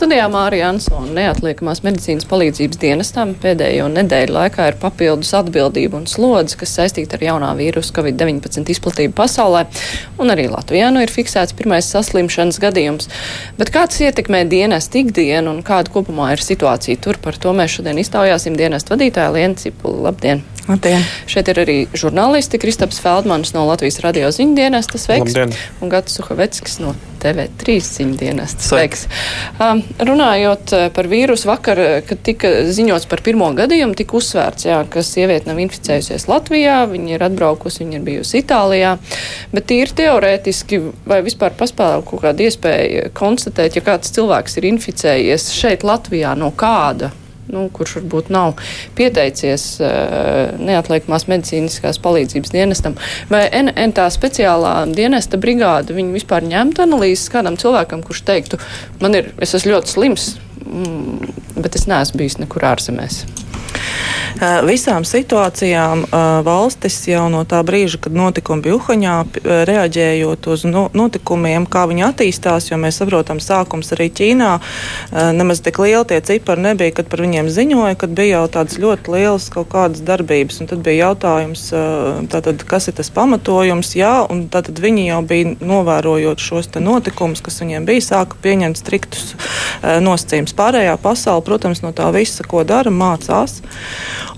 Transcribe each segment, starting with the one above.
Studijā Mārija Ansona neatliekamās medicīnas palīdzības dienestam pēdējo nedēļu laikā ir papildus atbildība un slodze, kas saistīta ar jaunā vīrusu Covid-19 izplatību pasaulē, un arī Latvijā nu ir fiksēts pirmais saslimšanas gadījums. Bet kā tas ietekmē dienestu ikdienu un kāda kopumā ir situācija tur, par to mēs šodien iztaujāsim dienestu vadītāju Lienu Cipulu. Labdien! Labdien. Šeit ir arī žurnālisti Kristaps Feldmans no Latvijas radio ziņdienestas sveiks, Labdien. un Gats Suhaveckis no TV3 ziņdienestas sveiks. Um, runājot par vīrusu vakar, kad tika ziņots par pirmo gadījumu, tika uzsvērts, jā, ka sieviete nav inficējusies Latvijā, viņa ir atbraukusi, viņa ir bijusi Itālijā, bet tīri teorētiski vai vispār paspēlē kaut kādu iespēju konstatēt, ja kāds cilvēks ir inficējies šeit Latvijā no kāda nu, kurš varbūt nav pieteicies uh, neatliekamās medicīniskās palīdzības dienestam, vai NN tā speciālā dienesta brigāde, viņi vispār ņemtu analīzes kādam cilvēkam, kurš teiktu, man ir, es esmu ļoti slims, mm, bet es neesmu bijis nekur ārzemēs. Visām situācijām valstis jau no tā brīža, kad notikumi bija Uhaņā, reaģējot uz notikumiem, kā viņi attīstās, jo mēs saprotam, sākums arī Ķīnā nemaz tik lieli tie cipari nebija, kad par viņiem ziņoja, kad bija jau tādas ļoti lielas kaut kādas darbības. Un tad bija jautājums, tātad, kas ir tas pamatojums, jā, un tātad viņi jau bija novērojot šos notikumus, kas viņiem bija, sāka pieņemt striktus nosacījumus. Pārējā pasaule, protams, no tā visa, ko dara, mācās.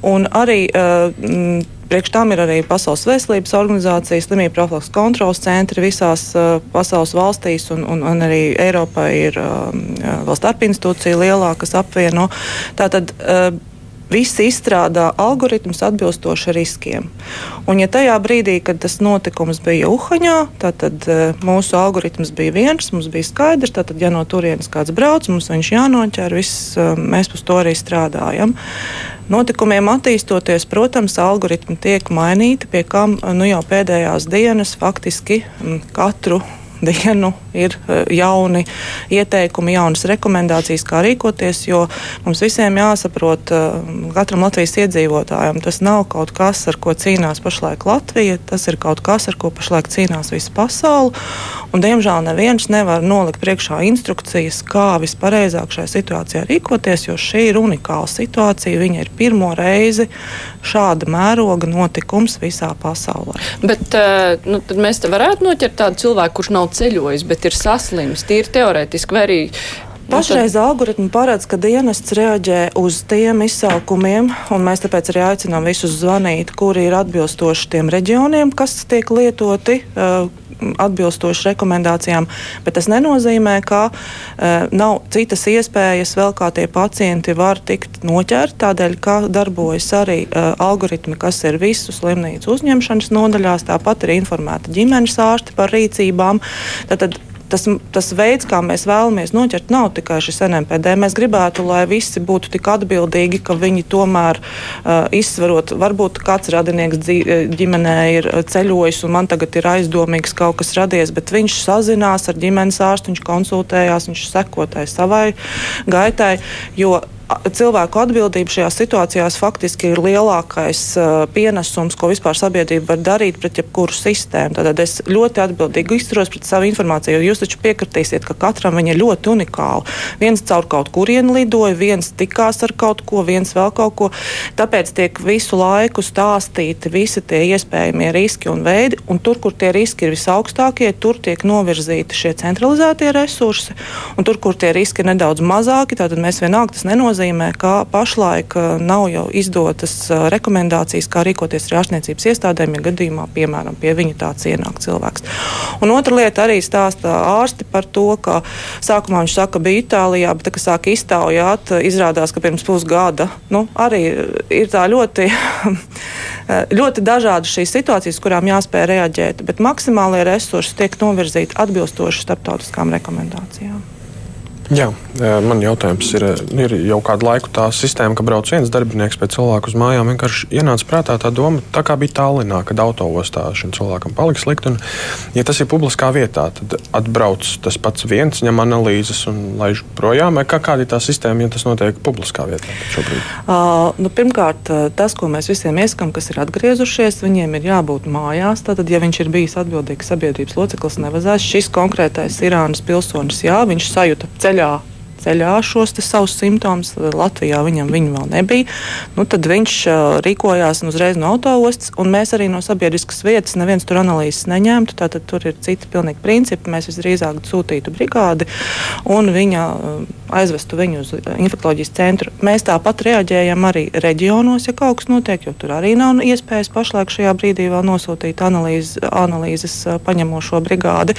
Un arī uh, Priekš tam ir arī Pasaules veselības organizācijas, slimību profilaks kontrols centri visās uh, pasaules valstīs, un, un, un arī Eiropā ir uh, vēl starp institūcija lielā, kas apvieno. Tātad, uh, Visi izstrādā algoritmus atbilstoši riskiem. Un, ja tajā brīdī, kad tas notikums bija Uhaņā, tad uh, mūsu algoritms bija viens, mums bija skaidrs, tad, ja no turienes kāds brauc, mums viņš jānoķer, viss, uh, mēs uz to arī strādājam. Notikumiem attīstoties, protams, algoritmi tiek mainīti, pie kam nu, jau pēdējās dienas faktiski katru dienu ir e, jauni ieteikumi, jaunas rekomendācijas, kā rīkoties. Jo mums visiem jāsaprot, e, katram Latvijas iedzīvotājam, tas nav kaut kas, ar ko cīnās pašlaik Latvija, tas ir kaut kas, ar ko pašlaik cīnās visa pasaule. Un, diemžēl neviens nevar nolikt priekšā instrukcijas, kā vispareizāk šajā situācijā rīkoties, jo šī ir unikāla situācija. Viņa ir pirmo reizi šāda mēroga notikums visā pasaulē. Bet uh, nu, mēs te varētu noķert tādu cilvēku, kurš nav ceļojis, bet ir saslims, tīri teorētiski, vai arī Pašreiz algoritmi paredz, ka dienests reaģē uz tiem izsaukumiem, un mēs tāpēc arī aicinām visus zvanīt, kuri ir atbilstoši tiem reģioniem, kas tiek lietoti. Atbilstoši rekomendācijām, bet tas nenozīmē, ka uh, nav citas iespējas vēl kā tie pacienti var tikt noķerti, tādēļ, ka darbojas arī uh, algoritmi, kas ir visu slimnīcu uzņemšanas nodaļās, tāpat ir informēta ģimenes ārsti par rīcībām. Tātad, tas, tas veids, kā mēs vēlamies noķert, nav tikai šis NMPD. Mēs gribētu, lai visi būtu tik atbildīgi, ka viņi tomēr uh, izsverot, varbūt kāds radinieks ģimenē ir ceļojis un man tagad ir aizdomīgs kaut kas radies, bet viņš sazinās ar ģimenes ārstu, viņš konsultējās, viņš sekotai savai gaitai. Jo cilvēku atbildība šajās situācijās faktiski ir lielākais uh, pienesums, ko vispār sabiedrība var darīt pret jebkuru sistēmu. Tad es ļoti atbildīgi izturos pret savu informāciju, jo jūs taču piekritīsiet, ka katram viņa ir ļoti unikāla. Viens caur kaut kurienu lidoja, viens tikās ar kaut ko, viens vēl kaut ko. Tāpēc tiek visu laiku stāstīti visi tie iespējamie riski un veidi, un tur, kur tie riski ir visaugstākie, tur tiek novirzīti šie centralizētie resursi, un tur, kur tie riski ir nedaudz mazāki, tad mēs vienalga tas nenozīmē nozīmē, ka pašlaik uh, nav jau izdotas uh, rekomendācijas, kā rīkoties ar ārstniecības iestādēm, ja gadījumā, piemēram, pie viņa tāds ienāk cilvēks. Un otra lieta arī stāsta ārsti par to, ka sākumā viņš saka, bija Itālijā, bet, kad sāk iztaujāt, izrādās, ka pirms pusgada nu, arī ir tā ļoti, ļoti dažādas šīs situācijas, kurām jāspēj reaģēt, bet maksimālie resursi tiek novirzīti atbilstoši starptautiskām rekomendācijām. Jā, man jautājums ir, ir jau kādu laiku tā sistēma, ka brauc viens darbinieks pēc cilvēku uz mājām. Vienkārši ienāca prātā tā doma, tā kā bija Tallinā, kad autoostā šim cilvēkam palika slikti. Un, ja tas ir publiskā vietā, tad atbrauc tas pats viens, ņem analīzes un laiž projām. Kā, kāda ir tā sistēma, ja tas notiek publiskā vietā šobrīd? Uh, nu, pirmkārt, tas, ko mēs visiem ieskam, kas ir atgriezušies, viņiem ir jābūt mājās. Tātad, ja viņš ir bijis atbildīgs sabiedrības loceklis, nevazās šis konkrētais Irānas pilsonis, jā, viņš sajūta ceļā ceļā ceļā šos savus simptomus. Latvijā viņam viņu vēl nebija. Nu, tad viņš rīkojās uzreiz no autostas, un mēs arī no sabiedriskas vietas neviens tur analīzes neņemtu. Tātad tur ir citi pilnīgi principi. Mēs visdrīzāk sūtītu brigādi un viņa aizvestu viņu uz infekcijas centru. Mēs tāpat reaģējam arī reģionos, ja kaut kas notiek, jo tur arī nav iespējas pašlaik šajā brīdī vēl nosūtīt analīzes, analīzes paņemošo brigādi.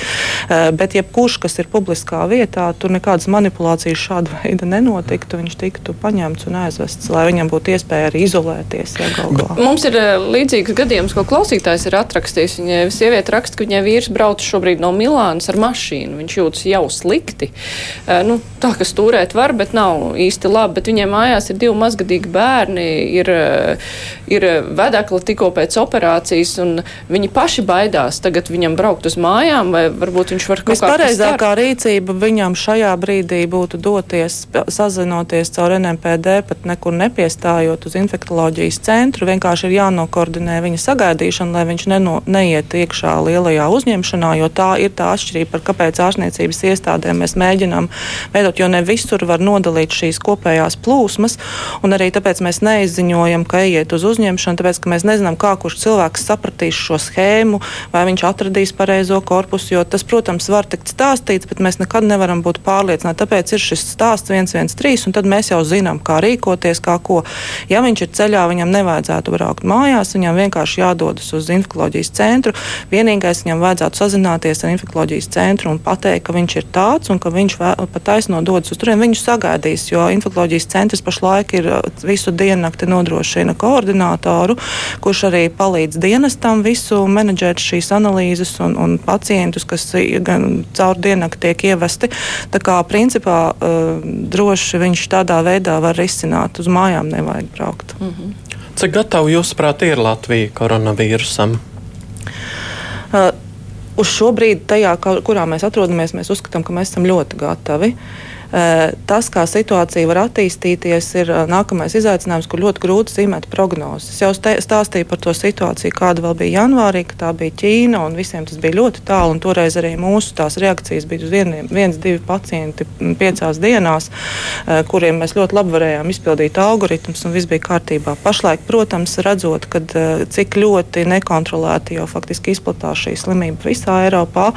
Bet jebkurš, kas ir publiskā vietā, tur nekādas manipulācijas arī šāda veida nenotiktu, viņš tiktu paņemts un aizvests, lai viņam būtu iespēja arī izolēties. Ja, Mums ir eh, līdzīgs gadījums, ko klausītājs ir atrakstījis. Viņai sieviete raksta, ka viņai vīrs brauc šobrīd no Milānas ar mašīnu. Viņš jūtas jau slikti. Uh, nu, tā, ka stūrēt var, bet nav īsti labi. Bet viņai mājās ir divi mazgadīgi bērni, ir, eh, ir vedekli tikko pēc operācijas, un viņi paši baidās tagad viņam braukt uz mājām, vai varbūt viņš var kaut kā. Vispareizākā rīcība viņam šajā brīdī būtu doties, sazinoties caur NMPD, pat nekur nepiestājot uz infektuoloģijas centru. Vienkārši ir jānokoordinē viņa sagaidīšana, lai viņš neno, neiet iekšā lielajā uzņemšanā, jo tā ir tā atšķirība, par kāpēc ārstniecības iestādēm mēs mēģinām veidot, jo ne visur var nodalīt šīs kopējās plūsmas, un arī tāpēc mēs neizziņojam, ka ejiet uz uzņemšanu, tāpēc, ka mēs nezinām, kā kurš cilvēks sapratīs šo schēmu, vai viņš atradīs pareizo korpusu, jo tas, protams, var tikt stāstīts, bet mēs nekad nevaram būt pārliecināti. Tāpēc ir šis stāsts 113, un tad mēs jau zinām, kā rīkoties, kā ko. Ja viņš ir ceļā, viņam nevajadzētu braukt mājās, viņam vienkārši jādodas uz infekcijas centru. Vienīgais viņam vajadzētu sazināties ar infekcijas centru un pateikt, ka viņš ir tāds un ka viņš pat taisno dodas uz turieni. Viņu sagaidīs, jo infekcijas centrs pašlaik ir uh, visu diennakti nodrošina koordinātoru, kurš arī palīdz dienestam visu menedžēt šīs analīzes un, un pacientus, kas gan caur diennakti tiek ievesti. Tā kā principā droši viņš tādā veidā var risināt. Uz mājām nevajag braukt. Mm -hmm. Cik gatava jūsuprāt ir Latvija koronavīrusam? Uh, uz šo brīdi, tajā, kurā mēs atrodamies, mēs uzskatām, ka mēs esam ļoti gatavi. Uh, tas, kā situācija var attīstīties, ir nākamais izaicinājums, kur ļoti grūti zīmēt prognozes. Es jau stāstīju par to situāciju, kāda vēl bija janvārī, ka tā bija Ķīna, un visiem tas bija ļoti tālu. Toreiz arī mūsu reakcijas bija uz vieniem, viens, divi pacienti piecās dienās, kuriem mēs ļoti labi varējām izpildīt algoritmus, un viss bija kārtībā. Pašlaik, protams, redzot, kad, cik ļoti nekontrolēti jau faktiski izplatās šī slimība visā Eiropā,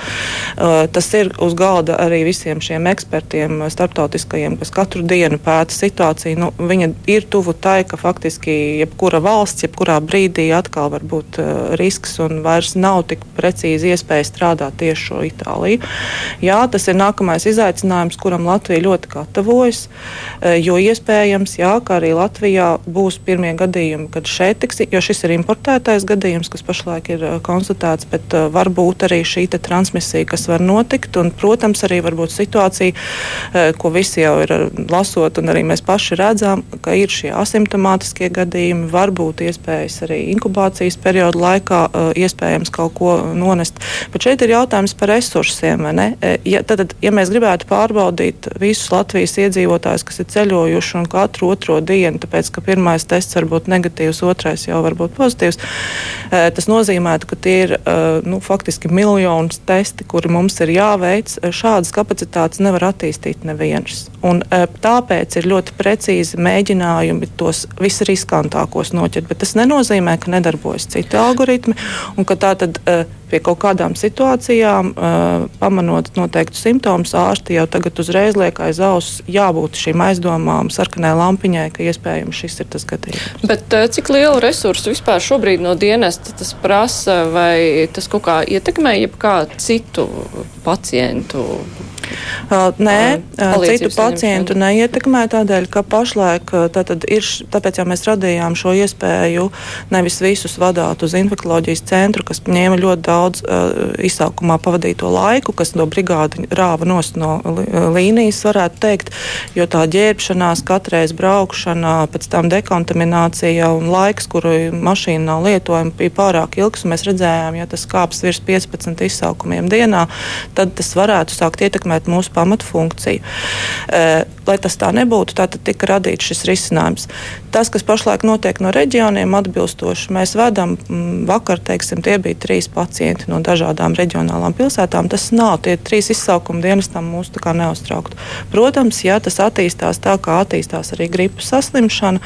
tas ir uz galda arī visiem šiem ekspertiem starptautiskajiem, kas katru dienu pēta situāciju, nu, viņa ir tuvu tai, ka faktiski jebkura valsts, jebkurā brīdī atkal var būt uh, risks un vairs nav tik precīzi iespēja strādāt tieši šo Itāliju. Jā, tas ir nākamais izaicinājums, kuram Latvija ļoti gatavojas, uh, jo iespējams, jā, ka arī Latvijā būs pirmie gadījumi, kad šeit tiks, jo šis ir importētais gadījums, kas pašlaik ir uh, konstatēts, bet uh, varbūt arī šī transmisija, kas var notikt, un, protams, arī varbūt situācija, uh, ko visi jau ir lasot, un arī mēs paši redzam, ka ir šie asimptomātiskie gadījumi, varbūt iespējas arī inkubācijas perioda laikā iespējams kaut ko nonest. Bet šeit ir jautājums par resursiem. E, ja, tad, ja mēs gribētu pārbaudīt visus Latvijas iedzīvotājus, kas ir ceļojuši un katru otro dienu, tāpēc ka pirmais tests var būt negatīvs, otrais jau var būt pozitīvs, e, tas nozīmē, ka tie ir nu, faktiski miljonus testi, kuri mums ir jāveic. Šādas kapacitātes nevar attīstīt neviens viens. Un, e, tāpēc ir ļoti precīzi mēģinājumi tos visriskantākos noķert. Bet tas nenozīmē, ka nedarbojas citi algoritmi un ka tā tad e, pie kaut kādām situācijām, e, pamanot noteiktus simptomus, ārsti jau tagad uzreiz liek aiz auss jābūt šīm aizdomām, sarkanai lampiņai, ka iespējams šis ir tas gadījums. Bet cik lielu resursu vispār šobrīd no dienesta tas prasa, vai tas kaut kā ietekmē jebkādu citu pacientu Uh, nē, uh, citu pacientu saņemšanu. neietekmē tādēļ, ka pašlaik ir, tāpēc jau mēs radījām šo iespēju nevis visus vadāt uz infekcijas centru, kas ņēma ļoti daudz uh, izsaukumā pavadīto laiku, kas no brigādi rāva nost no līnijas, varētu teikt, jo tā ģērbšanās, katreiz braukšana, pēc tam dekontaminācija un laiks, kuru mašīna nav lietojama, bija pārāk ilgs, mēs redzējām, ja tas kāps virs 15 izsaukumiem dienā, tad tas varētu sākt ietekmēt mūsu pamatfunkciju. E, lai tas tā nebūtu, tad tika radīts šis risinājums. Tas, kas pašlaik notiek no reģioniem, atbilstoši mēs vedam, vakar teiksim, tie bija trīs pacienti no dažādām reģionālām pilsētām. Tas nav tie trīs izsaukuma dienestam mūs neuztrauktu. Protams, ja tas attīstās tā, kā attīstās arī gripas saslimšana,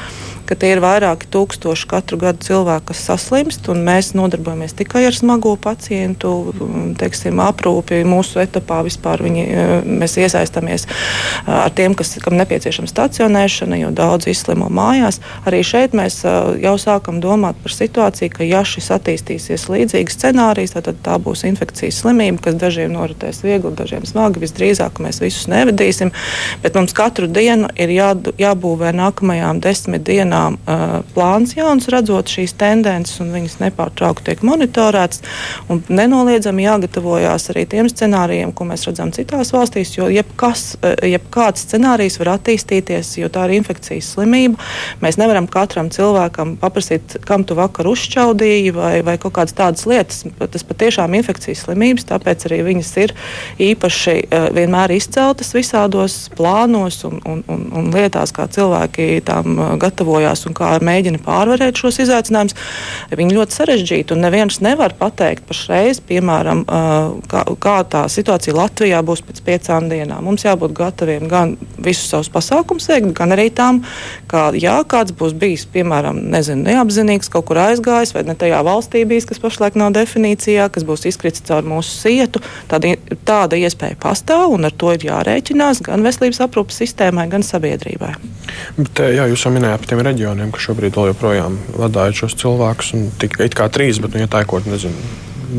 ka tie ir vairāki tūkstoši katru gadu cilvēku, kas saslimst, un mēs nodarbojamies tikai ar smago pacientu teiksim, aprūpi. Mūsu etapā vispār viņi, mēs iesaistāmies ar tiem, kas, kam nepieciešama stacionēšana, jo daudz izslimo mājās. Arī šeit mēs jau sākam domāt par situāciju, ka ja šis attīstīsies līdzīgs scenārijs, tad tā būs infekcijas slimība, kas dažiem noritēs viegli, dažiem smagi. Visdrīzāk mēs visus nevedīsim, bet mums katru dienu ir jā, jābūvē nākamajām desmit dienām uh, plāns jauns, redzot šīs tendences, un viņas nepārtraukti tiek monitorētas. Nenoliedzami jāgatavojās arī tiem scenārijiem, ko mēs redzam citās valstīs, jo jebkas, jebkāds scenārijs var attīstīties, jo tā ir infekcijas slimība. Mēs nevaram katram cilvēkam paprasīt, kam tu vakar uzšķaudīji vai, vai kaut kādas tādas lietas. Tas patiešām ir infekcijas slimības, tāpēc arī viņas ir īpaši vienmēr izceltas visādos plānos un, un, un, un lietās, kā cilvēki tam gatavojās darbojās un kā mēģina pārvarēt šos izaicinājumus, viņi ļoti sarežģīti. Un neviens nevar pateikt pašreiz, piemēram, kā, kā tā situācija Latvijā būs pēc piecām dienām. Mums jābūt gataviem gan visus savus pasākumus veikt, gan arī tam, ka, ja kāds būs bijis, piemēram, nezinu, neapzinīgs, kaut kur aizgājis, vai ne tajā valstī bijis, kas pašlaik nav definīcijā, kas būs izkritis caur mūsu sietu, tāda, tāda iespēja pastāv un ar to ir jārēķinās gan veselības aprūpas sistēmai, gan sabiedrībai. Bet, jā, jūs jau minējāt par tiem reģioniem kas šobrīd joprojām vadīja šos cilvēkus. Tikai kā trīs, bet nu, ja tā ir kaut nezinu.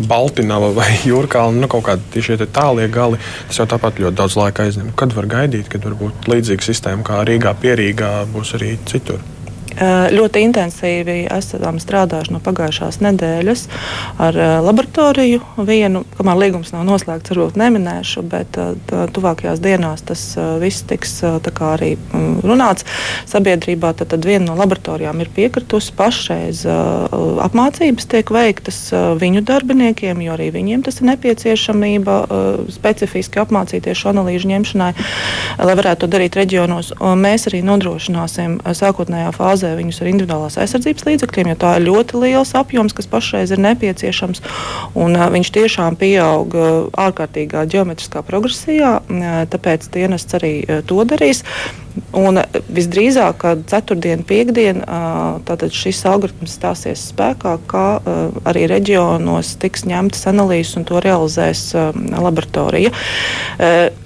Baltinava vai Jūrkāla, nu, kaut kādi šie tālie gali, tas jau tāpat ļoti daudz laika aizņem. Kad var gaidīt, kad varbūt līdzīga sistēma kā Rīgā, Pierīgā būs arī citur? Ļoti intensīvi esam strādājuši no pagājušās nedēļas ar laboratoriju. Vienu, kamēr līgums nav noslēgts, varbūt neminēšu, bet tuvākajās dienās tas viss tiks arī runāts sabiedrībā. Tad, tad viena no laboratorijām ir piekritusi pašreiz apmācības tiek veiktas viņu darbiniekiem, jo arī viņiem tas ir nepieciešamība specifiski apmācīties šo analīžu ņemšanai, lai varētu to darīt reģionos. Mēs arī nodrošināsim sākotnējā fāzē bāzē viņus ar individuālās aizsardzības līdzekļiem, jo tā ir ļoti liels apjoms, kas pašreiz ir nepieciešams. Un, uh, viņš tiešām pieaug ārkārtīgā geometriskā progresijā, tāpēc dienests arī to darīs. Un visdrīzāk, kad ceturtdiena, piekdiena, tātad šis algoritms stāsies spēkā, kā arī reģionos tiks ņemtas analīzes un to realizēs laboratorija.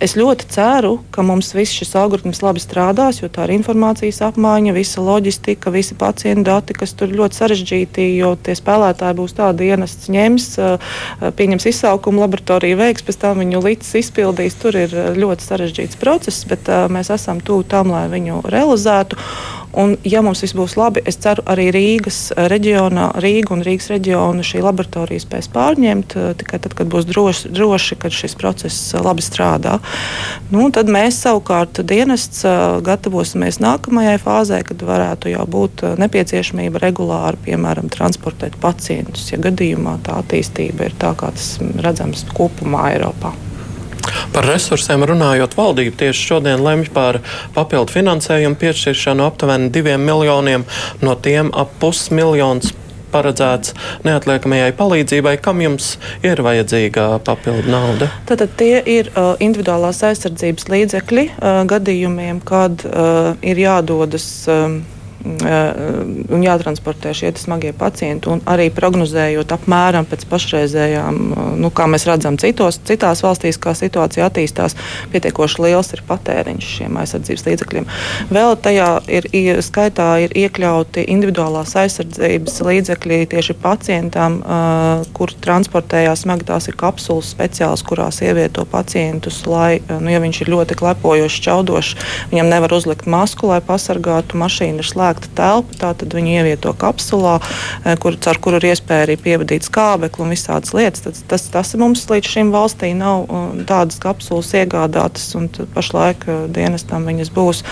Es ļoti ceru, ka mums viss šis algoritms labi strādās, jo tā ir informācijas apmaiņa, visa loģistika, visi pacientu dati, kas tur ļoti sarežģīti, jo tie spēlētāji būs tādi ienests ņems, pieņems izsaukumu, laboratorija veiks, pēc tam viņu līdz izpildīs. Tur ir ļoti sarežģīts process, bet mēs esam tuvu tam, lai viņu realizētu. Un, ja mums viss būs labi, es ceru, arī Rīgas reģionā, Rīga un Rīgas reģiona šī laboratorija spēs pārņemt eh, tikai tad, kad būs droši, droši kad šis process eh, labi strādā. Nu, tad mēs savukārt dienests eh, gatavosimies nākamajai fāzē, kad varētu jau būt nepieciešamība regulāri, piemēram, transportēt pacientus, ja gadījumā tā attīstība ir tā, kā tas redzams kopumā Eiropā. Par resursiem runājot, valdība tieši šodien lemj par papildu finansējumu piešķiršanu aptuveni diviem miljoniem, no tiem ap pusmiljons paredzēts neatliekamajai palīdzībai, kam jums ir vajadzīga papildu nauda? Tātad tie ir uh, individuālās aizsardzības līdzekļi uh, gadījumiem, kad uh, ir jādodas. Uh, un jātransportē šie smagie pacienti. Arī prognozējot apmēram pēc pašreizējām, nu, kā mēs redzam, citos, citās valstīs, kā situācija attīstās, pietiekoši liels ir patēriņš šiem aizsardzības līdzekļiem. Vēl tajā ir, skaitā ir iekļauti individuālās aizsardzības līdzekļi tieši pacientam, kur transportējās smagi. Tās ir kapsulas speciāls, kurās ievieto pacientus, lai, nu, ja viņš ir ļoti klepojošs, čaudošs, viņam nevar uzlikt masku, lai pasargātu. Mašīna ir slēgta telpa, tātad viņu ievieto kapsulā, kur, ar kuru ir iespēja arī pievadīt skābekli un visādas lietas. Tas, tas, tas mums līdz šim valstī nav tādas kapsulas iegādātas, un pašlaik dienestam viņas būs.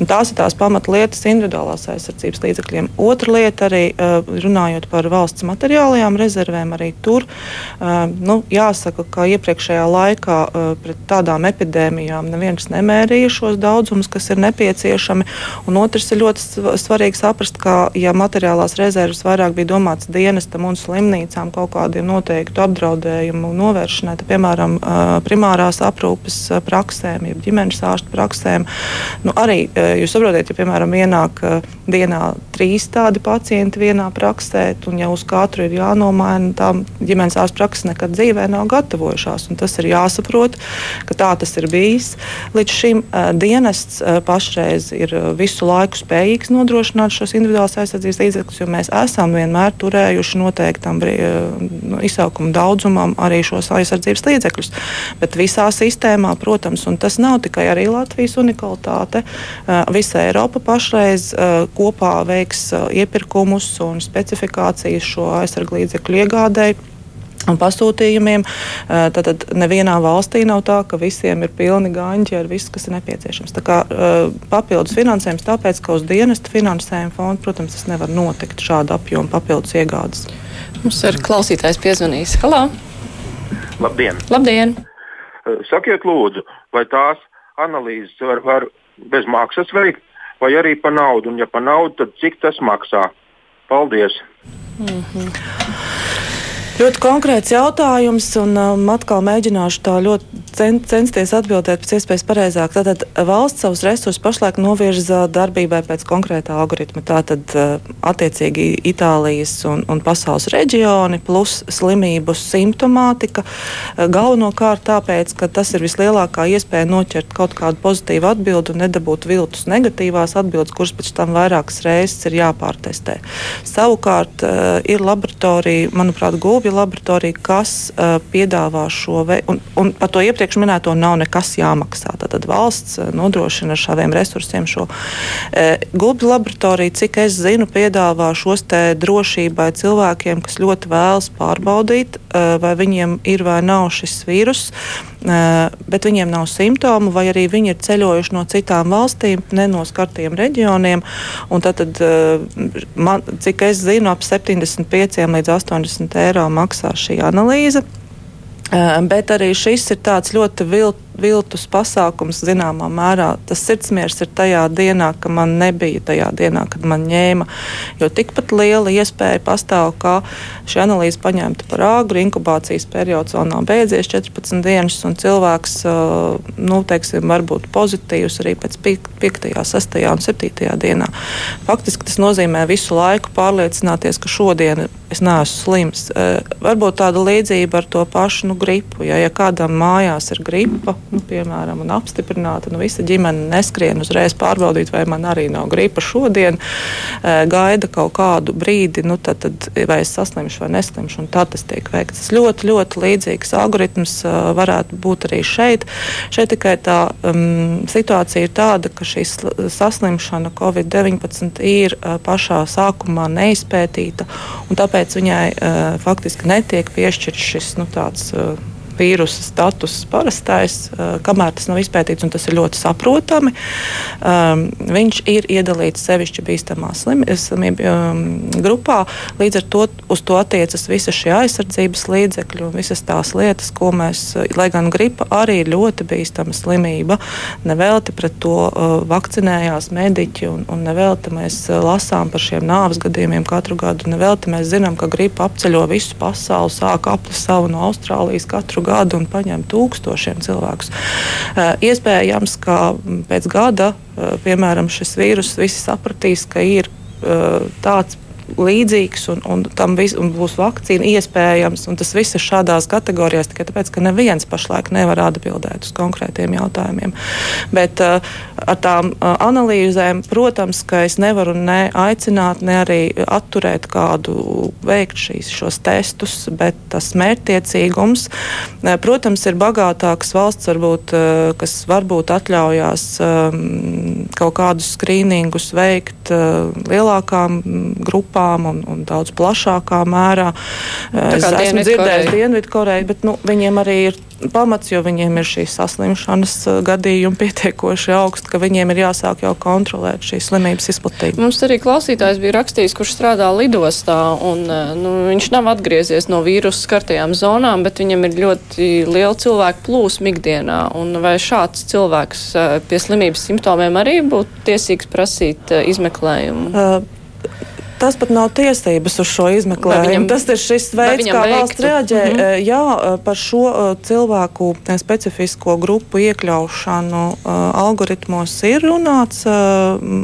Un tās ir tās pamatlietas individuālās aizsardzības līdzekļiem. Otra lieta arī runājot par valsts materiālajām rezervēm, arī tur nu, jāsaka, ka iepriekšējā laikā pret tādām epidēmijām neviens nemērīja šos daudzumus, kas ir nepieciešami. Un otrs ir ļoti svarīgi saprast, ka ja materiālās rezerves vairāk bija domāts dienestam un slimnīcām kaut kādiem noteiktu apdraudējumu novēršanai, tad, piemēram, primārās aprūpes praksēm, jeb ģimenes ārstu praksēm, nu, arī jūs saprotat, ja piemēram ienāk dienā trīs tādi pacienti vienā praksē, un ja uz katru ir jānomaina, tā ģimenes ārstu praksa nekad dzīvē nav gatavojušās. Tas ir jāsaprot, ka tā tas ir bijis. Līdz šim dienests pašreiz ir visu laiku spējīgs nodrošināt šos individuālās aizsardzības līdzekļus, jo mēs esam vienmēr turējuši noteiktam uh, izsaukumu daudzumam arī šos aizsardzības līdzekļus. Bet visā sistēmā, protams, un tas nav tikai arī Latvijas unikalitāte, visa Eiropa pašreiz kopā veiks iepirkumus un specifikācijas šo aizsardzības līdzekļu iegādēji un pasūtījumiem. Tad nevienā valstī nav tā, ka visiem ir pilni gaņķi ar visu, kas ir nepieciešams. Tā kā papildus finansējums, tāpēc, ka uz dienesta finansējuma fonda, protams, tas nevar notikt šāda apjoma papildus iegādes. Mums ir klausītājs piezvanījis. Halo! Labdien! Labdien. Sakiet, lūdzu, vai tās analīzes var, var bez maksas veikt, vai arī par naudu? Un, ja par naudu, tad cik tas maksā? Paldies! Mm -hmm. Ļoti konkrēts jautājums, un um, atkal mēģināšu tā ļoti cen, censties atbildēt pēc iespējas pareizāk. Tātad valsts savus resursus pašlaik novirza darbībai pēc konkrētā algoritma. Tātad uh, attiecīgi Itālijas un, un pasaules reģioni plus slimību simptomātika. Uh, galvenokārt tāpēc, ka tas ir vislielākā iespēja noķert kaut kādu pozitīvu atbildi un nedabūt viltus negatīvās atbildes, kuras pēc tam vairākas reizes ir jāpārtestē. Savukārt ir laboratorija, manuprāt, Latvijas laboratorija, kas piedāvā šo veidu, un, un par to iepriekš minēto nav nekas jāmaksā. Tad valsts uh, nodrošina ar šādiem resursiem šo uh, gulbju laboratoriju, cik es zinu, piedāvā šos te drošībai cilvēkiem, kas ļoti vēlas pārbaudīt, uh, vai viņiem ir vai nav šis vīrus. Uh, bet viņiem nav simptomu, vai arī viņi ir ceļojuši no citām valstīm, ne no skartiem reģioniem. Tad, tad, uh, man, cik es zinu, ap 75 līdz 80 eiro maksā šī analīze. Bet arī šis ir tāds ļoti vilts viltus pasākums zināmā mērā. Tas sirdsmiers ir tajā dienā, ka man nebija tajā dienā, kad man ņēma. Jo tikpat liela iespēja pastāv, ka šī analīze paņemta par āgru, inkubācijas periods vēl nav beidzies 14 dienas, un cilvēks, nu, teiksim, var būt pozitīvs arī pēc 5., 6. un 7. dienā. Faktiski tas nozīmē visu laiku pārliecināties, ka šodien es neesmu slims. Varbūt tāda līdzība ar to pašu nu, gripu. Ja, ja kādam mājās ir gripa, nu, piemēram, un apstiprināta. Nu, visa ģimene neskrien uzreiz pārbaudīt, vai man arī nav gripa šodien, e, gaida kaut kādu brīdi, nu, tad, tad, vai es saslimšu vai neslimšu, tā tas tiek veikts. Tas ļoti, ļoti līdzīgs algoritms e, varētu būt arī šeit. Šeit tikai tā um, situācija ir tāda, ka šī saslimšana Covid-19 ir uh, pašā sākumā neizpētīta, un tāpēc viņai uh, faktiski netiek piešķirts šis nu, tāds. Uh, vīrusa status parastais, kamēr tas nav izpētīts, un tas ir ļoti saprotami. Viņš ir iedalīts sevišķi bīstamā slimību grupā. Līdz ar to uz to attiecas visa šie aizsardzības līdzekļi un visas tās lietas, ko mēs, lai gan gripa arī ir ļoti bīstama slimība, nevelti pret to vakcinējās mediķi un, un nevelti mēs lasām par šiem nāves gadījumiem katru gadu. Nevelti mēs zinām, ka gripa apceļo visu pasauli, sāk apli savu no Austrālijas katru gadu gadu un paņem tūkstošiem cilvēkus. Iespējams, ka pēc gada, piemēram, šis vīrus visi sapratīs, ka ir tāds līdzīgs un, un tam vis, un būs vakcīna iespējams. Tas viss ir šādās kategorijās tikai tāpēc, ka neviens pašlaik nevar atbildēt uz konkrētiem jautājumiem. Bet uh, ar tām uh, analīzēm, protams, ka es nevaru ne aicināt, ne arī atturēt kādu veikt šīs, šos testus, bet tas mērķtiecīgums, uh, protams, ir bagātāks valsts, varbūt, uh, kas varbūt atļaujās um, kaut kādus skrīningus veikt uh, lielākām grupām grupām un, un daudz plašākā mērā. Es esmu dzirdējis Dienvidkoreju, bet nu, viņiem arī ir pamats, jo viņiem ir šīs saslimšanas uh, gadījumi pietiekoši augsti, ka viņiem ir jāsāk jau kontrolēt šīs slimības izplatību. Mums arī klausītājs bija rakstījis, kurš strādā lidostā, un uh, nu, viņš nav atgriezies no vīrusu skartajām zonām, bet viņam ir ļoti liela cilvēku plūsma ikdienā. Vai šāds cilvēks uh, pie slimības simptomiem arī būtu tiesīgs prasīt izmeklējumu? Uh, Tas pat nav tiesības uz šo izmeklējumu. Viņam, tas ir šis veids, kā veiktu. valsts reaģē. Mm -hmm. Jā, par šo cilvēku specifisko grupu iekļaušanu algoritmos ir runāts,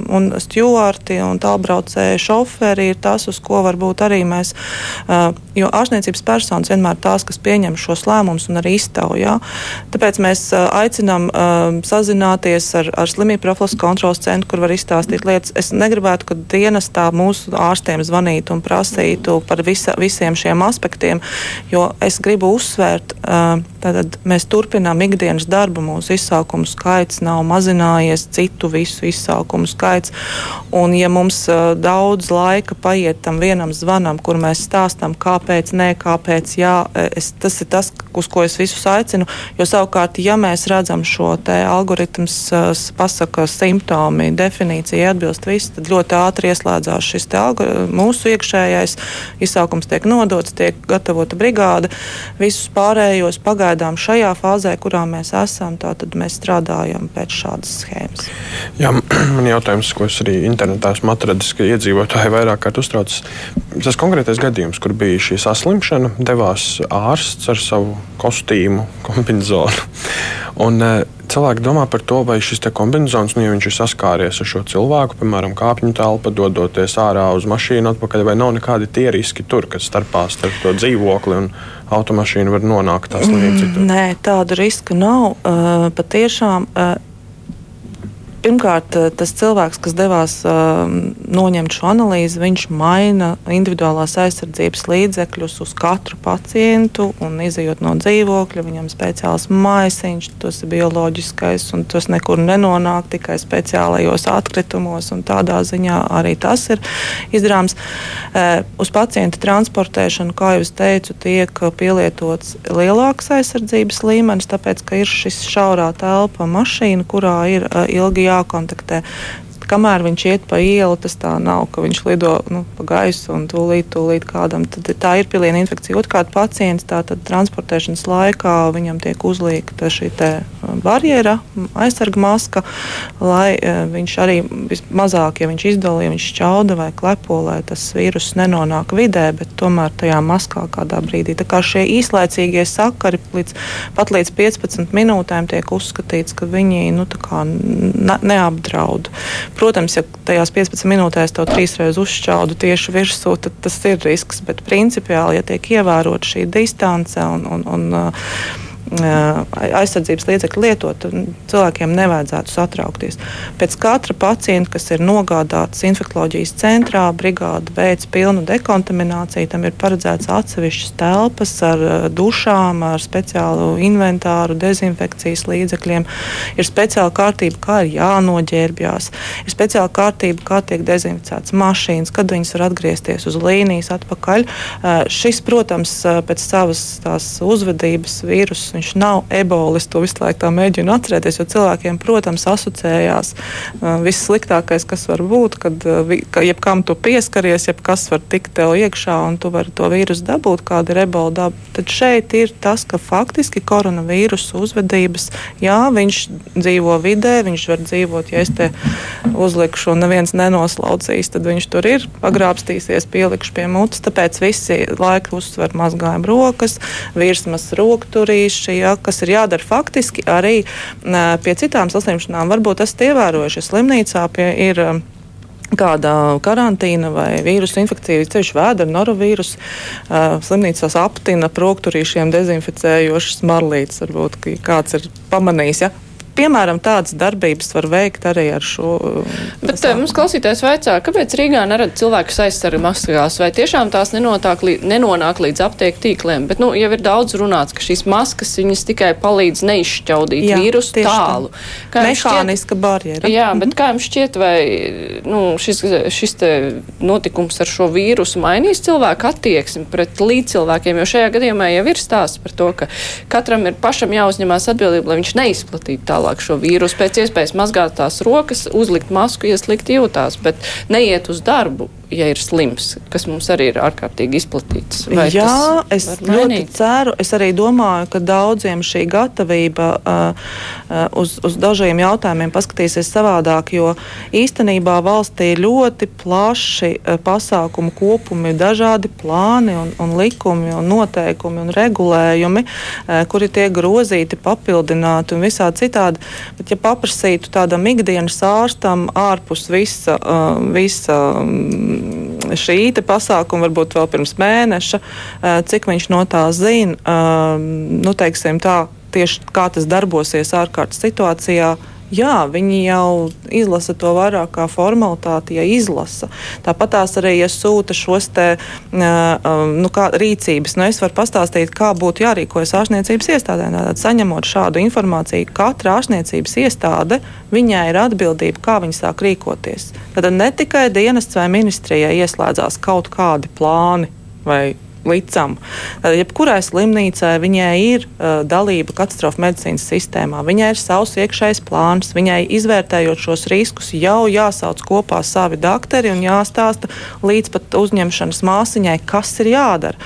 un stjuarti un tālbraucēji šoferi ir tas, uz ko varbūt arī mēs, jo ārstniecības personas vienmēr tās, kas pieņem šos lēmumus un arī iztaujā. Tāpēc mēs aicinām sazināties ar, ar slimību profilaks kontrolas centru, kur var izstāstīt lietas. Es negribētu, ka dienestā mūsu ārstiem zvanītu un prasītu par visa, visiem šiem aspektiem, jo es gribu uzsvērt, tātad mēs turpinām ikdienas darbu, mūsu izsaukumu skaits nav mazinājies, citu visu izsaukumu skaits, un ja mums daudz laika paiet tam vienam zvanam, kur mēs stāstam, kāpēc nē, kāpēc jā, es, tas ir tas, uz ko es visus aicinu, jo savukārt, ja mēs redzam šo te algoritms pasaka simptomi, definīcija atbilst viss, tad ļoti ātri ieslēdzās šis te algoritms mūsu iekšējais izsaukums tiek nodots, tiek gatavota brigāde. Visus pārējos pagaidām šajā fāzē, kurā mēs esam, tātad mēs strādājam pēc šādas schēmas. Jā, man jautājums, ko es arī internetā esmu atradis, ka iedzīvotāji vairāk kārt uztraucas. Tas konkrētais gadījums, kur bija šī saslimšana, devās ārsts ar savu kostīmu, kombinzonu. Un, cilvēki domā par to, vai šis kombinācijas, nu, ja viņš ir saskāries ar šo cilvēku, piemēram, kāpņu telpa, dodoties ārā uz mašīnu atpakaļ, vai nav nekādi tie riski tur, kas starpā starp to dzīvokli un automašīnu var nonākt lietas. Mm, nē, tādu risku nav. Uh, patiešām. Uh, Pirmkārt, eh, tas cilvēks, kas devās uh, noņemt šo analīzi, viņš maina individuālās aizsardzības līdzekļus uz katru pacientu. Izejot no dzīvokļa, viņam ir speciāls maisiņš, tas ir bioloģiskais, un tas nekur nenonāk tikai speciālajos atkritumos. Tādā ziņā arī tas ir izdarāms. Uh, uz pacienta transportēšanu, kā jau teicu, tiek pielietots lielāks aizsardzības līmenis, tāpēc, ka ir šis šaurā telpa mašīna, kurā ir ilgi jā jākontaktē kamēr viņš iet pa ielu, tas tā nav, ka viņš lido nu, pa gaisu un tūlīt, tūlīt kādam. Tad tā ir piliena infekcija. Otrkārt, pacients tātad transportēšanas laikā viņam tiek uzliekta šī uh, barjera, aizsarga maska, lai uh, viņš arī vismazāk, ja viņš izdala, ja viņš šķauda vai klepo, lai tas vīrus nenonāk vidē, bet tomēr tajā maskā kādā brīdī. Tā kā šie īslaicīgie sakari līdz, pat līdz 15 minūtēm tiek uzskatīts, ka viņi nu, ne, neapdraud. Protams, ja tajās 15 minūtēs to trīsreiz uzšķaudu tieši virsū, tad tas ir risks. Bet principiāli, ja tiek ievērota šī distance un, un, un aizsardzības līdzekļu lietot, cilvēkiem nevajadzētu satraukties. Pēc katra pacienta, kas ir nogādāts infekcijas centrā, brigāde veids pilnu dekontamināciju. Tam ir paredzēts atsevišķas telpas ar dušām, ar speciālu inventāru, dezinfekcijas līdzekļiem. Ir speciāla kārtība, kā ir jānoģērbjās. Ir speciāla kārtība, kā tiek dezinficētas mašīnas, kad viņas var atgriezties uz līnijas atpakaļ. Šis, protams, pēc savas uzvedības vīrusu viņš nav ebolis. To visu laiku tā mēģinu atcerēties, jo cilvēkiem, protams, asociējās uh, viss sliktākais, kas var būt, kad uh, ka jebkam tu pieskaries, jebkas var tikt tev iekšā un tu vari to vīrusu dabūt, kāda ir ebola daba. Tad šeit ir tas, ka faktiski koronavīrusu uzvedības, jā, viņš dzīvo vidē, viņš var dzīvot, ja es te uzlikšu un neviens nenoslaucīs, tad viņš tur ir pagrābstīsies, pielikšu pie mutes. Tāpēc visi laika uzsver mazgājam rokas, virsmas rokturīši, ja, kas ir jādara faktiski arī pie citām saslimšanām. Varbūt esat ievērojuši, slimnīcā pie, ir kāda karantīna vai vīrusu infekcija, ceļš vēdera, norovīrus, uh, slimnīcās aptina prokturīšiem dezinficējošas marlītes. Varbūt kāds ir pamanījis, ja piemēram, tādas darbības var veikt arī ar šo. Bet tā, mums klausītājs vaicā, kāpēc Rīgā nerad cilvēkus aizsarga maskās, vai tiešām tās līdz, nenonāk līdz aptieku tīkliem? Bet, nu, jau ir daudz runāts, ka šīs maskas viņas tikai palīdz neizšķaudīt jā, vīrusu tālu. Kā Mehāniska barjera. Jā, bet mhm. kā jums šķiet, vai nu, šis, šis notikums ar šo vīrusu mainīs cilvēku attieksmi pret līdzcilvēkiem? Jo šajā gadījumā jau ir stāsts par to, ka katram ir pašam jāuzņemās atbildība, lai viņš neizplatītu tālāk tālāk šo vīrusu, pēc iespējas mazgāt tās rokas, uzlikt masku, ja slikti jūtās, bet neiet uz darbu ja ir slims, kas mums arī ir ārkārtīgi izplatīts. Vai Jā, es ļoti ceru. Es arī domāju, ka daudziem šī gatavība uh, uh, uz, uz dažiem jautājumiem paskatīsies savādāk, jo īstenībā valstī ir ļoti plaši uh, pasākumu kopumi, dažādi plāni un, un likumi un noteikumi un regulējumi, uh, kuri tiek grozīti, papildināti un visā citādi. Bet, ja paprasītu tādam ikdienas ārstam ārpus visa, uh, visa um, šī pasākuma, varbūt vēl pirms mēneša, cik viņš no tā zina, nu, teiksim tā, tieši kā tas darbosies ārkārtas situācijā. Jā, viņi jau izlasa to vairāk kā formalitāti, ja izlasa. Tāpat tās arī, ja sūta šos te, nu, kā, rīcības, nu, es varu pastāstīt, kā būtu jārīkojas ārstniecības iestādē. Tātad, saņemot šādu informāciju, katra ārstniecības iestāde, viņai ir atbildība, kā viņi sāk rīkoties. Tad ne tikai dienests vai ministrijai ieslēdzās kaut kādi plāni vai licam. Tad, jebkurai slimnīcai viņai ir uh, dalība katastrofu medicīnas sistēmā. Viņai ir savs iekšējs plāns, viņai izvērtējot šos riskus, jau jāsauc kopā savi doktori un jāstāsta līdz pat uzņemšanas māsiņai, kas ir jādara.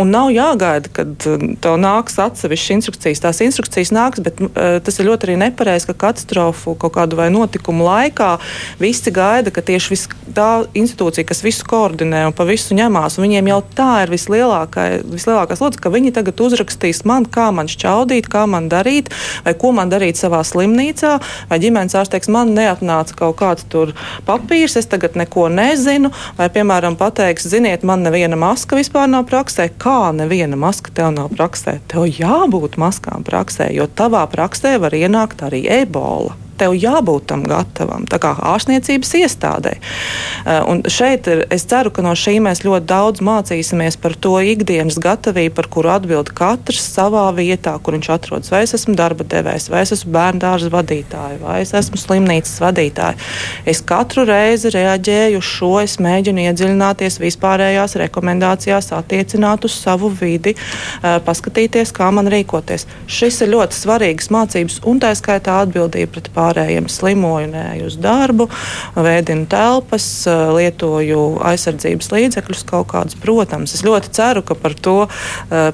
Un nav jāgaida, kad tev nāks atsevišķas instrukcijas. Tās instrukcijas nāks, bet uh, tas ir ļoti arī nepareizi, ka katastrofu kaut kādu vai notikumu laikā visi gaida, ka tieši vis, tā institūcija, kas visu koordinē un pa visu ņemās, un viņiem jau tā ir vislielākā vislielākā slodze, ka viņi tagad uzrakstīs man, kā man šķaudīt, kā man darīt, vai ko man darīt savā slimnīcā, vai ģimenes ārsts teiks, man neatnāca kaut kāds tur papīrs, es tagad neko nezinu, vai, piemēram, pateiks, ziniet, man neviena maska vispār nav praksē, kā neviena maska tev nav praksē. Tev jābūt maskām praksē, jo tavā praksē var ienākt arī ebola tev jābūt tam gatavam, tā kā ārstniecības iestādē. Eh, un šeit ir, es ceru, ka no šī mēs ļoti daudz mācīsimies par to ikdienas gatavību, par kuru atbild katrs savā vietā, kur viņš atrodas. Vai es esmu darba devējs, vai es esmu bērnu dārza vadītāja, vai es esmu slimnīcas vadītāja. Es katru reizi reaģēju uz šo, es mēģinu iedziļināties vispārējās rekomendācijās, attiecināt uz savu vidi, eh, paskatīties, kā man rīkoties. Šis ir ļoti svarīgs mācības un tā skaitā atbildība pret pārējiem pārējiem slimoju, neeju uz darbu, vēdinu telpas, lietoju aizsardzības līdzekļus kaut kādus. Protams, es ļoti ceru, ka par to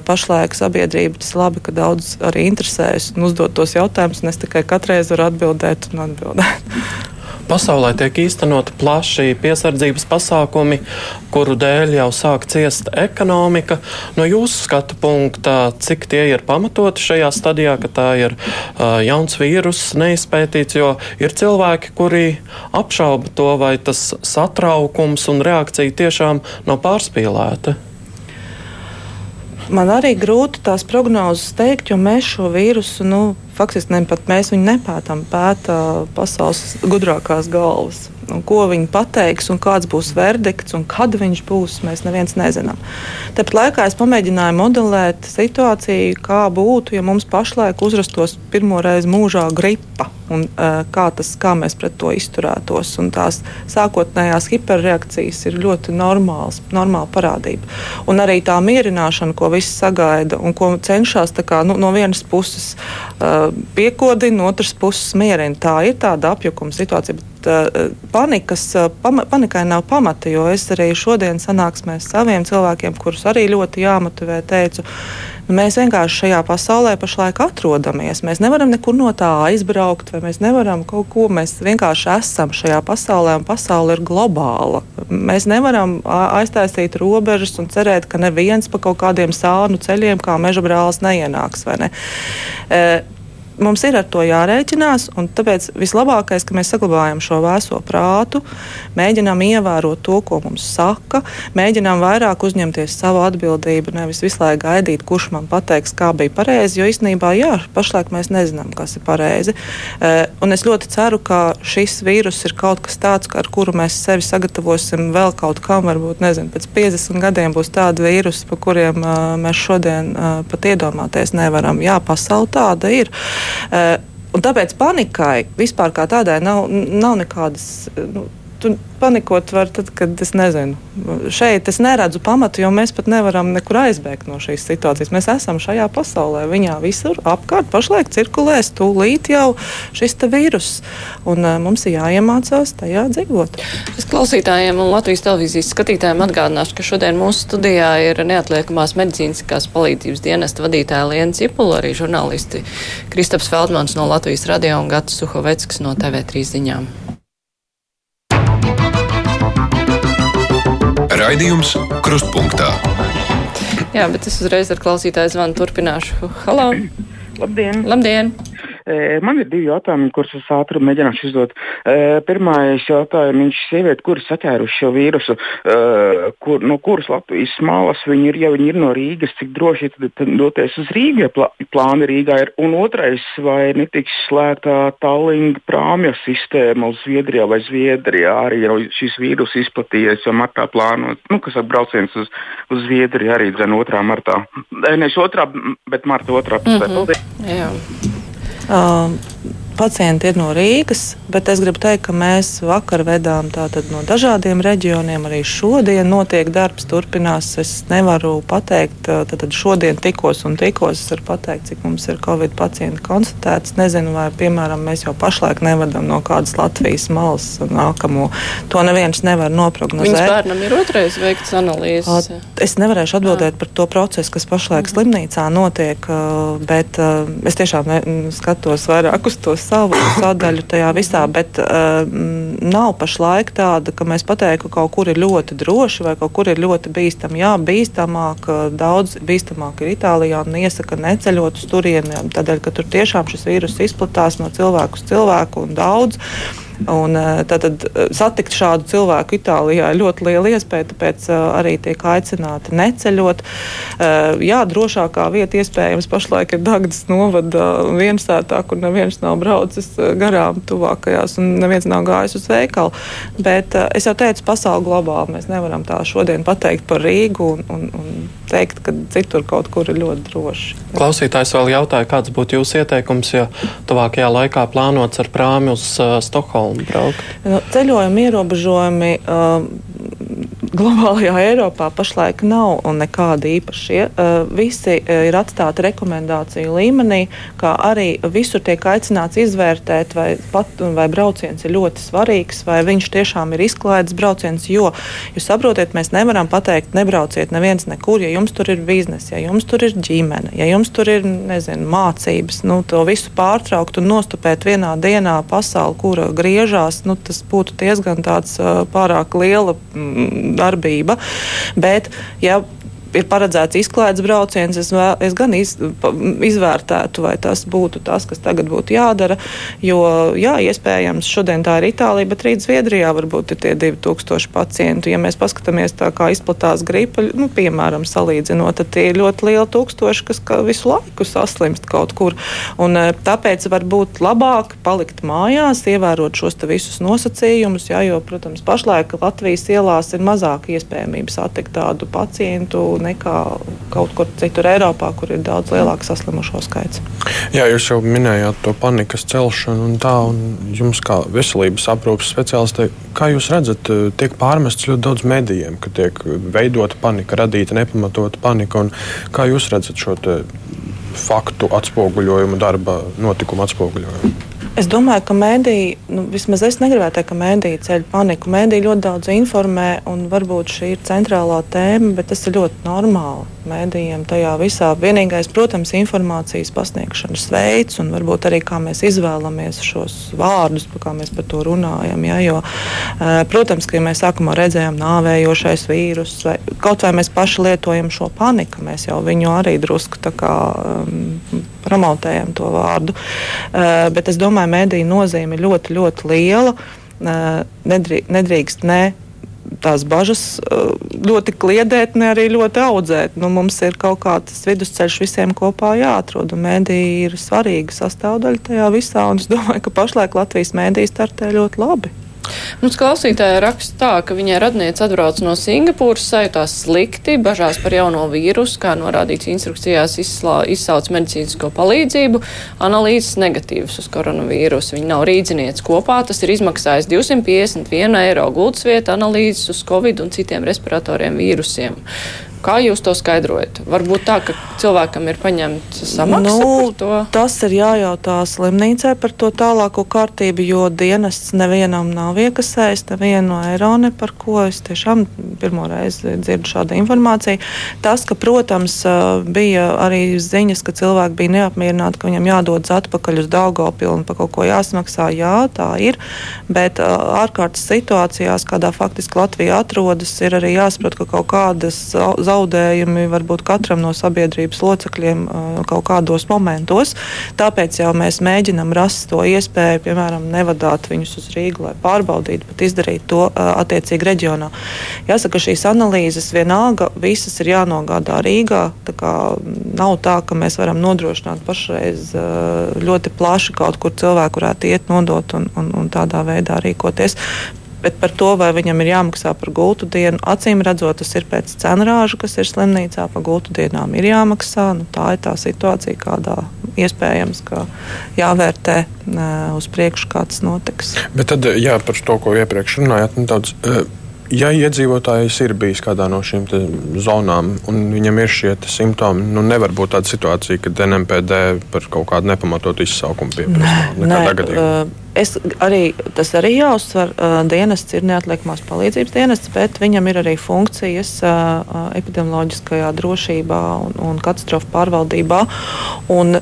pašlaik sabiedrība tas labi, ka daudz arī interesējas un uzdot tos jautājumus, un es tikai katreiz varu atbildēt un atbildēt. Pasaulē tiek īstenoti plaši piesardzības pasākumi, kuru dēļ jau sāk ciest ekonomika. No jūsu skatu punkta, cik tie ir pamatoti šajā stadijā, ka tā ir uh, jauns vīrus, neizpētīts, jo ir cilvēki, kuri apšauba to, vai tas satraukums un reakcija tiešām nav pārspīlēta. Man arī grūti tās prognozes teikt, jo mēs šo vīrusu, nu, faktiski ne pat mēs viņu nepētām, pēta pasaules gudrākās galvas. Un ko viņi pateiks, un kāds būs verdikts, un kad viņš būs, mēs neviens nezinām. Tāpat laikā es pamēģināju modelēt situāciju, kā būtu, ja mums pašlaik uzrastos pirmo reizi mūžā gripa un uh, kā, tas, kā mēs pret to izturētos. Un tās sākotnējās hiperreakcijas ir ļoti normāls, normāla parādība. Un arī tā mierināšana, ko visi sagaida un ko cenšas kā, nu, no vienas puses uh, piekodina, no otras puses mierina. Tā ir tāda apjukuma situācija. Bet, uh, panikas, pama, panikai nav pamata, jo es arī šodien sanāksmē saviem cilvēkiem, kurus arī ļoti jāmotivē, teicu, Nu, mēs vienkārši šajā pasaulē pašlaik atrodamies. Mēs nevaram nekur no tā aizbraukt, vai mēs nevaram kaut ko. Mēs vienkārši esam šajā pasaulē, un pasaule ir globāla. Mēs nevaram aiztaisīt robežas un cerēt, ka neviens pa kaut kādiem sānu ceļiem, kā meža brālis, neienāks. Ne? E, mums ir ar to jārēķinās, un tāpēc vislabākais, ka mēs saglabājam šo vēso prātu, mēģinām ievērot to, ko mums saka, mēģinām vairāk uzņemties savu atbildību, nevis visu laiku gaidīt, kurš man pateiks, kā bija pareizi, jo īstenībā, jā, pašlaik mēs nezinām, kas ir pareizi. Uh, un es ļoti ceru, ka šis vīrus ir kaut kas tāds, ar kuru mēs sevi sagatavosim vēl kaut kam, varbūt, nezinu, pēc 50 gadiem būs tādi vīrusi, pa kuriem uh, mēs šodien uh, pat iedomāties nevaram. Jā, pasaule tāda ir. Uh, un tāpēc panikai vispār kā tādai nav, nav nekādas. Nu, tu panikot var tad, kad es nezinu. Šeit es neredzu pamatu, jo mēs pat nevaram nekur aizbēgt no šīs situācijas. Mēs esam šajā pasaulē, viņā visur apkārt pašlaik cirkulēs tūlīt jau šis vīrus. Un uh, mums ir jāiemācās tajā dzīvot. Es klausītājiem un Latvijas televīzijas skatītājiem atgādināšu, ka šodien mūsu studijā ir neatliekamās medicīniskās palīdzības dienesta vadītāja Liena Cipula, arī žurnālisti Kristaps Feldmans no Latvijas radio un Gats Suhovecks no TV3 ziņām. Raidījums Krustpunktā. Jā, bet es uzreiz ar klausītāju zvanu turpināšu. Halo! Labdien! Labdien. Man ir divi jautājumi, kurus es ātri mēģināšu uzdot. Pirmais jautājums - sieviete, kuras saķēruši šo vīrusu, kur, no kuras Latvijas malas viņi ir, ja viņi ir no Rīgas, cik droši tad, tad doties uz Rīgā, plāni Rīgā ir. Un otrais, vai netiks slēgtā Tallinga prāmja sistēma uz Zviedrijā vai Zviedrijā arī jau šis vīrus izplatījies, jo martā plānot, nu, kas ir brauciens uz, uz Zviedriju arī dzen 2. martā. Nevis 2. bet marta 2. pusē. Mm -hmm. Um, pacienti ir no Rīgas, bet es gribu teikt, ka mēs vakar vedām no dažādiem reģioniem. Arī šodien notiek darbs, turpinās. Es nevaru pateikt, tad šodien tikos un tikos. Es varu pateikt, cik mums ir Covid pacienti konstatēts. Nezinu, vai piemēram mēs jau pašlaik nevedam no kādas Latvijas malas nākamo. To neviens nevar noprognozēt. Viņas bērnam ir otrais veikts analīzes. Es nevarēšu atbildēt par to procesu, kas pašlaik mhm. slimnīcā notiek, bet es tiešām skatos vairāk uz tos savu sadaļu tajā visā, bet uh, nav pašlaik tāda, ka mēs pateiktu, ka kaut kur ir ļoti droši vai kaut kur ir ļoti bīstami. Jā, bīstamāk, daudz bīstamāk ir Itālijā un iesaka neceļot uz turieni, tādēļ, ka tur tiešām šis vīrus izplatās no cilvēku uz cilvēku un daudz. Un, tātad, satikt šādu cilvēku Itālijā ir ļoti liela iespēja, tāpēc arī tiek aicināti neceļot. Jā, drošākā vieta iespējams pašlaik ir Dagdas novada viensētā, kur neviens nav braucis garām tuvākajās un neviens nav gājis uz veikalu. Bet es jau teicu, pasauli globāli mēs nevaram tā šodien pateikt par Rīgu un, un, un teikt, ka citur kaut kur ir ļoti droši. Klausītājs vēl jautāja, kāds būtu jūsu ieteikums, ja tuvākajā laikā plānots ar prāmi uz uh, Stokholmu? Stokholmu braukt? Ceļojuma ierobežojumi. Uh, globālajā Eiropā pašlaik nav nekādi īpašie. Uh, visi uh, ir atstāti rekomendāciju līmenī, kā arī visur tiek aicināts izvērtēt, vai, pat, vai brauciens ir ļoti svarīgs, vai viņš tiešām ir izklaides brauciens. Jo, jūs saprotiet, mēs nevaram pateikt, nebrauciet neviens nekur, ja jums tur ir biznesa, ja jums tur ir ģimene, ja jums tur ir nezinu, mācības, nu, to visu pārtraukt un nostupēt vienā dienā pasauli, kura griežās, nu, tas būtu diezgan tāds uh, pārāk liela. Mm, darbība. Bet, ja ir paredzēts izklaides brauciens, es, vēl, es gan iz, izvērtētu, vai tas būtu tas, kas tagad būtu jādara. Jo, jā, iespējams, šodien tā ir Itālija, bet rīt Zviedrijā varbūt ir tie 2000 pacientu. Ja mēs paskatāmies tā, kā izplatās gripa, nu, piemēram, salīdzinot, tad tie ir ļoti lieli tūkstoši, kas visu laiku saslimst kaut kur. Un, e, tāpēc varbūt labāk palikt mājās, ievērot šos visus nosacījumus, jā, jo, protams, pašlaik Latvijas ielās ir mazāk iespējamība satikt tādu pacientu nekā kaut kur citur Eiropā, kur ir daudz lielāks saslimušo skaits. Jā, jūs jau minējāt to panikas celšanu un tā, un jums kā veselības aprūpas speciālistei, kā jūs redzat, tiek pārmests ļoti daudz medijiem, ka tiek veidota panika, radīta nepamatota panika, un kā jūs redzat šo faktu atspoguļojumu, darba notikumu atspoguļojumu? Es domāju, ka mēdīji, nu, vismaz es negribētu teikt, ka mēdīji ceļ paniku. Mēdīji ļoti daudz informē, un varbūt šī ir centrālā tēma, bet tas ir ļoti normāli mēdījiem tajā visā. Vienīgais, protams, informācijas pasniegšanas veids, un varbūt arī kā mēs izvēlamies šos vārdus, kā mēs par to runājam. Ja, jo, protams, ka ja mēs sākumā redzējām nāvējošais vīrus, vai kaut vai mēs paši lietojam šo paniku, mēs jau viņu arī drusku tā kā. Um, promotējam to vārdu. Uh, bet es domāju, mēdīņu nozīme ir ļoti, ļoti liela. Uh, nedrīkst ne tās bažas uh, ļoti kliedēt, ne arī ļoti audzēt. Nu, mums ir kaut kāds vidusceļš visiem kopā jāatrod, un mēdīja ir svarīga sastāvdaļa tajā visā. Es domāju, ka pašlaik Latvijas mēdīja startē ļoti labi. Mums klausītāja raksta tā, ka viņai radniece atbrauc no Singapūras, sajūtās slikti, bažās par jauno vīrusu, kā norādīts instrukcijās, izslā, izsauc medicīnisko palīdzību, analīzes negatīvas uz koronavīrusu. Viņa nav rīdziniece kopā, tas ir izmaksājis 251 eiro gultas vieta analīzes uz covid un citiem respiratoriem vīrusiem. Kā jūs to skaidrojat? Varbūt tā, ka cilvēkam ir paņemta samaksa nu, par to? Tas ir jājautā slimnīcai par to tālāko kārtību, jo dienests nevienam nav iekasējis nevienu eiro, ne par ko es tiešām pirmo reizi dzirdu šādu informāciju. Tas, ka, protams, bija arī ziņas, ka cilvēki bija neapmierināti, ka viņam jādodas atpakaļ uz Daugopilu un par kaut ko jāsmaksā, jā, tā ir, bet ārkārtas situācijās, kādā faktiski Latvija atrodas, ir arī jāsaprot, ka kaut kādas zaudējumas zaudējumi varbūt katram no sabiedrības locekļiem kaut kādos momentos. Tāpēc jau mēs mēģinam rast to iespēju, piemēram, nevadāt viņus uz Rīgu, lai pārbaudītu, bet izdarīt to attiecīgi reģionā. Jāsaka, šīs analīzes vienalga visas ir jānogādā Rīgā. Tā nav tā, ka mēs varam nodrošināt pašreiz ļoti plaši kaut kur cilvēku varētu iet nodot un, un, un tādā veidā rīkoties. Bet par to, vai viņam ir jāmaksā par gultu dienu, acīm redzot, tas ir pēc cenrāža, kas ir slimnīcā. Par gultu dienām ir jāmaksā. Nu, tā ir tā situācija, kādā iespējams ka jāvērtē uz priekšu, kā tas notiks. Bet tad, jā, par to, ko iepriekš runājāt, nu, daudz, Ja iedzīvotājs ir bijis kādā no šīm zonām, un viņam ir šie simptomi, nu nevar būt tāda situācija, ka NMPD par kaut kādu nepamatotu izsaukumu pieprasa. Es arī, tas arī jāuzsver. Uh, dienests ir neatliekamās palīdzības dienests, bet viņam ir arī funkcijas uh, epidemioloģiskajā drošībā un, un katastrofu pārvaldībā. Un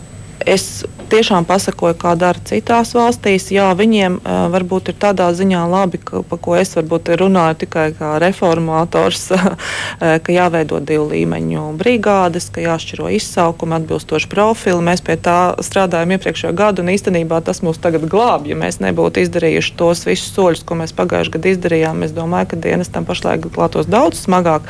Es tiešām pasakoju, kā dara citās valstīs. Jā, viņiem uh, varbūt ir tādā ziņā labi, ka, pa ko es varbūt runāju tikai kā reformators, ka jāveido divu līmeņu brigādes, ka jāšķiro izsaukumi, atbilstoši profili. Mēs pie tā strādājam iepriekšējo gadu, un īstenībā tas mūs tagad glābj. Ja mēs nebūtu izdarījuši tos visus soļus, ko mēs pagājušajā gadā izdarījām, es domāju, ka dienestam pašlaik klātos daudz smagāk.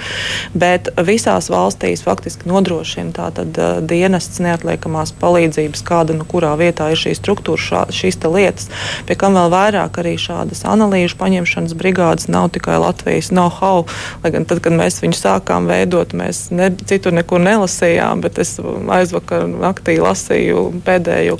Bet visās valstīs faktiski nodrošina tātad dienests neatliekamās palīdzības kāda nu kurā vietā ir šī struktūra, šā, šīs lietas. Pie kam vēl vairāk arī šādas analīžu paņemšanas brigādes nav tikai Latvijas know-how. Lai gan tad, kad mēs viņu sākām veidot, mēs ne, citur nekur nelasījām, bet es aizvakar naktī lasīju pēdējo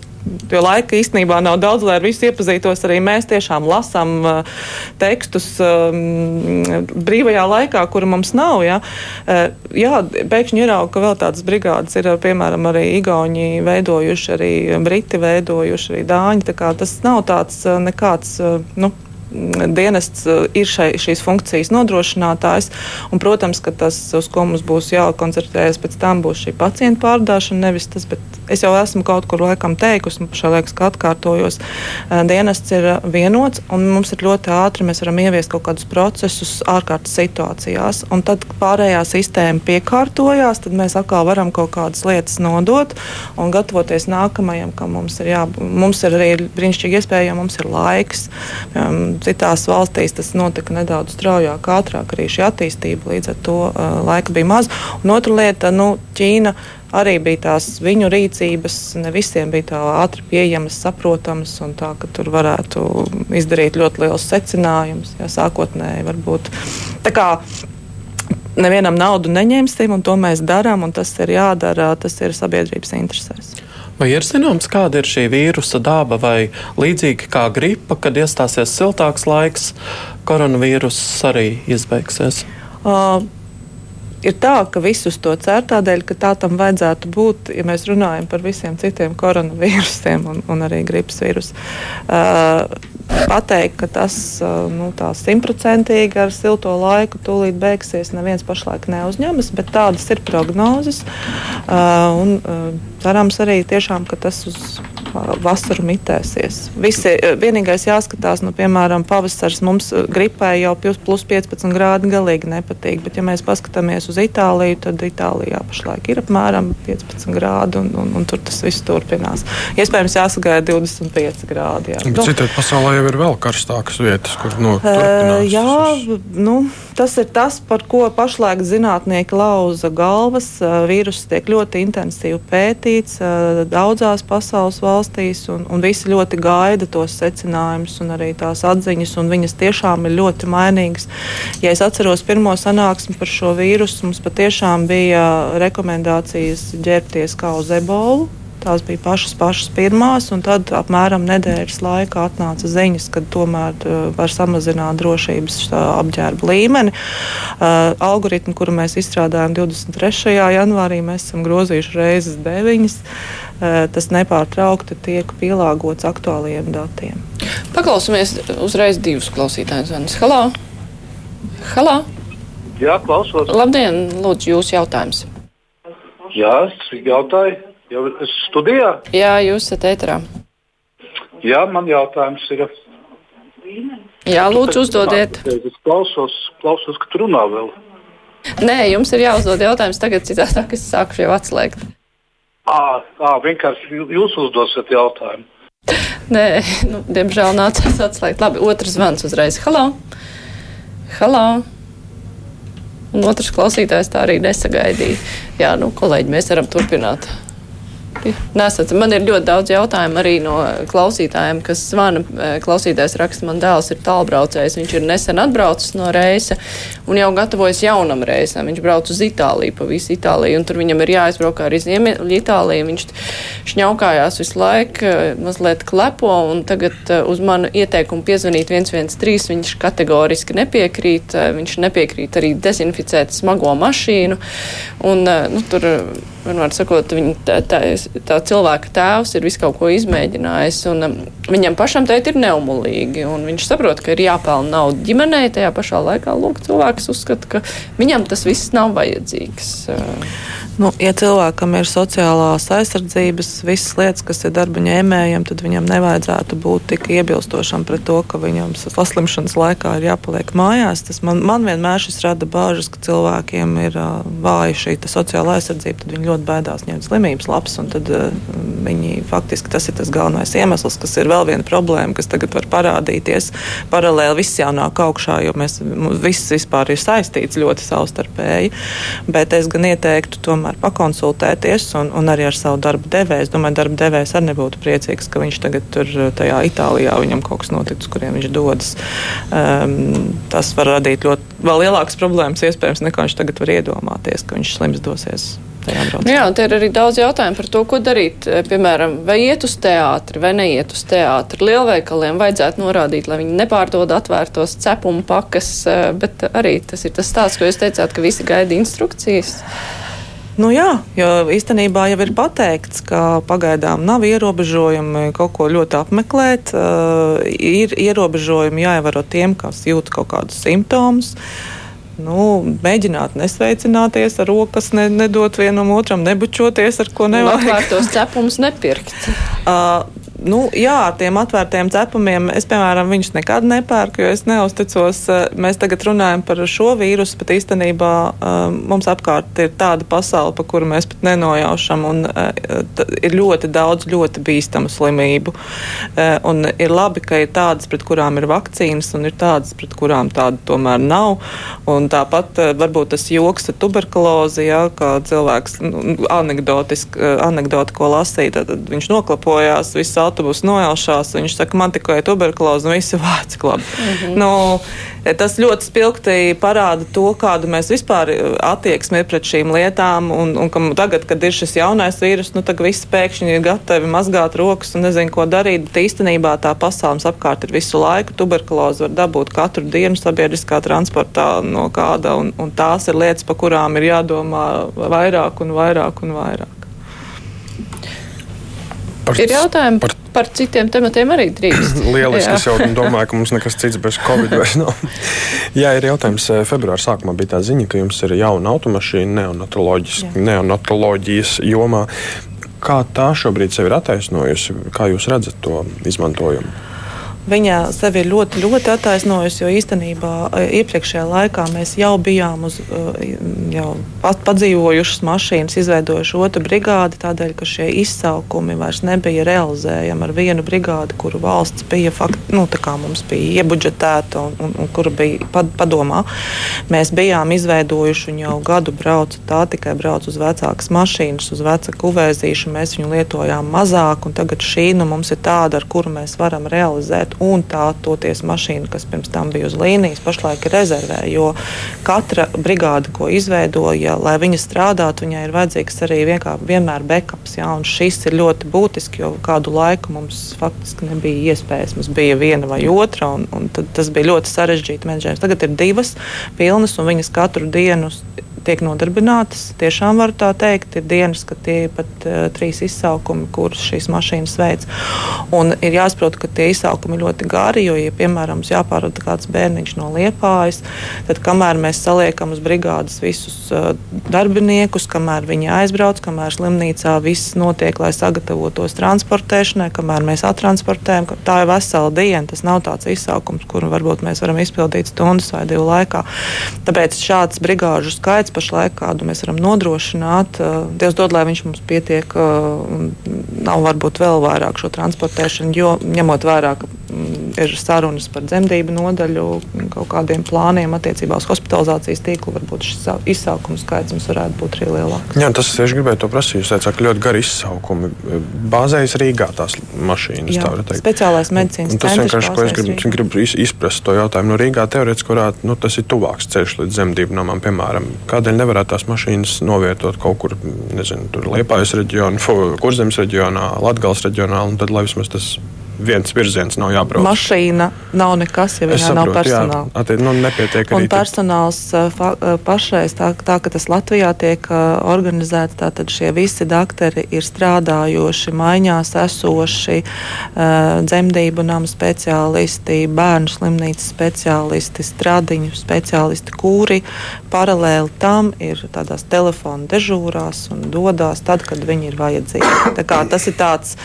Jo laika īstenībā nav daudz, lai ar visu iepazītos. Arī mēs tiešām lasām uh, tekstus um, brīvajā laikā, kura mums nav. Ja? Uh, jā, pēkšņi ierauga, ka vēl tādas brigādes ir piemēram arī Igauni veidojuši, arī Briti veidojuši, arī Dāņi. Tas nav tāds uh, nekāds. Uh, nu, dienests uh, ir šai, šīs funkcijas nodrošinātājs. Un, protams, ka tas, uz ko mums būs jākoncentrējas pēc tam, būs šī pacienta pārdāšana, nevis tas, bet es jau esmu kaut kur laikam teikusi, un pašā laikā, kad atkārtojos, uh, dienests ir vienots, un mums ir ļoti ātri, mēs varam ieviest kaut kādus procesus ārkārtas situācijās, un tad pārējā sistēma piekārtojās, tad mēs atkal varam kaut kādas lietas nodot un gatavoties nākamajam, kam mums ir jābūt. Mums ir arī brīnišķīgi iespēja, jo mums ir laiks. Um, Citās valstīs tas notika nedaudz straujāk, ātrāk arī šī attīstība, līdz ar to uh, laika bija maz. Un otra lieta, nu, Ķīna arī bija tās viņu rīcības, ne visiem bija tā ātri pieejamas, saprotamas, un tā, ka tur varētu izdarīt ļoti liels secinājums, ja sākotnēji varbūt. Tā kā nevienam naudu neņemsim, un to mēs darām, un tas ir jādara, tas ir sabiedrības interesēs. Vai ir zināms, kāda ir šī vīrusa daba, vai līdzīgi kā gripa, kad iestāsies siltāks laiks, koronavīruss arī izbeigsies? Uh, ir tā, ka visus to cer tādēļ, ka tā tam vajadzētu būt, ja mēs runājam par visiem citiem koronavīrusiem un, un arī gripas vīrusu. Uh, pateikt, ka tas nu, simtprocentīgi ar silto laiku tūlīt beigsies, neviens pašlaik neuzņemas, bet tādas ir prognozes. Uh, un, uh, cerams arī tiešām, ka tas uz vasaru mitēsies. Visi, vienīgais jāskatās, nu, piemēram, pavasars mums gripai jau plus 15 grādi galīgi nepatīk, bet ja mēs paskatāmies uz Itāliju, tad Itālijā pašlaik ir apmēram 15 grādi un, un, un tur tas viss turpinās. Iespējams, jāsagaida 25 grādi. Jā. Nu, Citādi pasaulē jau ir vēl karstākas vietas, kur no, turpinās. Jā, nu, tas ir tas, par ko pašlaik zinātnieki lauza galvas. Vīruss tiek ļoti intensīvi pētīts pētīts daudzās pasaules valstīs, un, un visi ļoti gaida tos secinājumus un arī tās atziņas, un viņas tiešām ir ļoti mainīgas. Ja es atceros pirmo sanāksmi par šo vīrusu, mums patiešām bija rekomendācijas ģērbties kā uz ebolu. Tās bija pašas, pašas pirmās, un tad apmēram nedēļas laikā atnāca ziņas, ka tomēr uh, var samazināt drošības uh, apģērba līmeni. Uh, algoritmu, kuru mēs izstrādājām 23. janvārī, mēs esam grozījuši reizes deviņas. Uh, tas nepārtraukti tiek pielāgots aktuāliem datiem. Paklausāmies uzreiz divus klausītājus zvanus. Halo! Halo! Jā, klausos. Labdien, lūdzu, jūsu jautājums. Jā, es jautāju. Jau studijā? Jā, jūs esat ēterā. Jā, man jautājums ir. Jā, lūdzu, uzdodiet. Es klausos, klausos, ka tu runā vēl. Nē, jums ir jāuzdod jautājums tagad, citādi es sāku jau atslēgt. Ā, ā, vienkārši jūs uzdosiet jautājumu. Nē, nu, diemžēl nācās atslēgt. Labi, otrs zvans uzreiz. Halo! Halo! Un otrs klausītājs tā arī nesagaidīja. Jā, nu, kolēģi, mēs varam turpināt. Nesat. Man ir ļoti daudz jautājumu arī no klausītājiem, kas zvana. Eh, klausītājs raksta, man dēls ir tālbraucējs. Viņš ir nesen atbraucis no reisa un jau gatavojas jaunam reisam. Viņš brauc uz Itāliju, pa visu Itāliju, un tur viņam ir jāizbrauk arī Ziemeļu Itāliju. Viņš šņaukājās visu laiku, eh, mazliet klepo, un tagad eh, uz manu ieteikumu piezvanīt 113 viņš kategoriski nepiekrīt. Viņš nepiekrīt arī dezinficēt smago mašīnu. Un, nu, tur, vienmēr sakot, viņa tā, tā, cilvēka tēvs ir visu kaut ko izmēģinājis, un um, viņam pašam teikt ir neumulīgi, un viņš saprot, ka ir jāpelna nauda ģimenei, tajā pašā laikā, lūk, cilvēks uzskata, ka viņam tas viss nav vajadzīgs. Nu, ja cilvēkam ir sociālās aizsardzības, visas lietas, kas ir darba ņēmējiem, tad viņam nevajadzētu būt tik iebilstošam pret to, ka viņam saslimšanas laikā ir jāpaliek mājās. Tas man, man vienmēr šis rada bāžas, ka cilvēkiem ir uh, vāja šī sociālā aizsardzība, tad viņi ļoti baidās ņemt slimības lapas, un tad uh, viņi faktiski tas ir tas galvenais iemesls, kas ir vēl viena problēma, kas tagad var parādīties. Paralēli viss jau nāk augšā, jo mēs viss vispār ir saistīts ļoti savstarpēji. Bet es gan ieteiktu tomēr tomēr pakonsultēties un, un arī ar savu darba devēju. Es domāju, darba devējs arī nebūtu priecīgs, ka viņš tagad tur tajā Itālijā viņam kaut kas noticis, kuriem viņš dodas. Um, tas var radīt ļoti vēl lielākas problēmas, iespējams, nekā viņš tagad var iedomāties, ka viņš slims dosies Nu jā, un te ir arī daudz jautājumu par to, ko darīt. Eh, piemēram, vai iet uz teātri vai neiet uz teātri. Lielveikaliem vajadzētu norādīt, lai viņi nepārdod atvērtos cepumu pakas, eh, bet arī tas ir tas stāsts, ko jūs teicāt, ka visi gaida instrukcijas. Nu jā, jo īstenībā jau ir pateikts, ka pagaidām nav ierobežojumi kaut ko ļoti apmeklēt. Uh, ir ierobežojumi jāievēro tiem, kas jūt kaut kādus simptomus. Nu, mēģināt nesveicināties ar rokas, ne, nedot vienam otram, nebučoties ar ko nevajag. Atvērtos cepumus nepirkt. uh, nu, jā, ar tiem atvērtiem cepumiem es, piemēram, viņus nekad nepērku, jo es neusticos. Eh, mēs tagad runājam par šo vīrusu, bet īstenībā eh, mums apkārt ir tāda pasaule, pa kuru mēs pat nenojaušam, un eh, ir ļoti daudz ļoti bīstamu slimību. Un ir labi, ka ir tādas, pret kurām ir vakcīnas, un ir tādas, pret kurām tāda tomēr nav. Un tāpat varbūt tas joks ar tuberkulozi, ja, kā cilvēks nu, anekdotiski, anekdoti, ko lasīja, tad viņš noklapojās, viss autobusu noelšās. Viņš saka, man tikai tuberkuloze un visi vāci klabi. Mm -hmm. nu, tas ļoti spilgti parāda to, kādu mēs vispār attieksmi ir pret šīm lietām. Un, un ka tagad, kad ir šis jaunais vīrus, nu tagad visi pēkšņi ir gatavi mazgāt rokas un nezinu, ko darīt. Bet īstenībā tā pasaules apkārt ir visu laiku. Tuberkulozi var dabūt katru dienu sabiedriskā transportā no kāda, un, un tās ir lietas, pa kurām ir jādomā vairāk un vairāk un vairāk. Par, ir jautājumi par, par citiem tematiem arī drīkst. Lieliski. es jau domāju, ka mums nekas cits bez Covid vairs nav. Jā, ir jautājums. Eh, februāra sākumā bija tā ziņa, ka jums ir jauna automašīna neonatoloģijas jomā. Kā tā šobrīd sev ir attaisnojusi? Kā jūs redzat to izmantojumu? Viņa sevi ir ļoti, ļoti attaisnojusi, jo īstenībā e, iepriekšējā laikā mēs jau bijām uz e, jau padzīvojušas mašīnas, izveidojuši otru brigādi, tādēļ, ka šie izsaukumi vairs nebija realizējami ar vienu brigādi, kuru valsts bija, fakt, nu, mums bija iebudžetēta un, un, un kura bija pad, padomā. Mēs bijām izveidojuši un jau gadu braucu tā tikai brauc uz vecākas mašīnas, uz veca kuvēzīšu, mēs viņu lietojām mazāk, un tagad šī nu mums ir tāda, ar kuru mēs varam realizēt izmantot, un tā toties mašīna, kas pirms tam bija uz līnijas, pašlaik ir rezervē. Jo katra brigāde, ko izveidoja, lai viņa strādātu, viņai ir vajadzīgs arī vienmēr backups. Jā, šis ir ļoti būtiski, jo kādu laiku mums faktiski nebija iespējas. Mums bija viena vai otra, un, un tas bija ļoti sarežģīti menedžējums. Tagad ir divas pilnas, un viņas katru dienu tiek nodarbinātas. Tiešām var tā teikt, ir dienas, kad tie ir pat uh, trīs izsaukumi, kurus šīs mašīnas veids. Un ir jāsaprot, ka tie izsaukumi ļoti gari, jo, ja piemēram mums jāpārvada kāds bērniņš no liepājas, tad kamēr mēs saliekam uz brigādes visus uh, darbiniekus, kamēr viņi aizbrauc, kamēr slimnīcā viss notiek, lai sagatavotos transportēšanai, kamēr mēs attransportējam, tā ir vesela diena. Tas nav tāds izsaukums, kuru varbūt mēs varam izpildīt stundas vai divu laikā. Tāpēc šāds brigāžu skaits pašlaik, kādu mēs varam nodrošināt. Dievs dod, lai viņš mums pietiek, nav varbūt vēl vairāk šo transportēšanu, jo ņemot vērā, ka ir sarunas par dzemdību nodaļu, kaut kādiem plāniem attiecībā uz hospitalizācijas tīklu, varbūt šis izsaukuma skaits mums varētu būt arī lielāks. Jā, tas es gribēju to prasīt. Jūs teicāt, ka ļoti gari izsaukumi bāzējas Rīgā tās mašīnas. Jā, speciālais medicīnas centrs. Tas vienkārši, ko es gribu, gribu izprast to jautājumu. No Rīgā teorētiski, kurā nu, tas ir tuvāks ceļš līdz dzemdību namām, piemēram, Kādēļ nevarētu tās mašīnas novietot kaut kur, nezinu, tur Liepājas reģionā, Kurzemes reģionā, Latgales reģionā, un tad lai vismaz tas viens virziens nav jābrauc. Mašīna nav nekas, ja viņā nav personāla. Jā, attiec, nu, nepietiek arī. Un personāls fa, pašreiz, tā, tā ka tas Latvijā tiek organizēts, tātad šie visi dakteri ir strādājoši, maiņās esoši, dzemdību nama speciālisti, bērnu slimnīcas speciālisti, stradiņu speciālisti, kuri paralēli tam ir tādās telefona dežūrās un dodās tad, kad viņi ir vajadzīgi. Tā kā tas ir tāds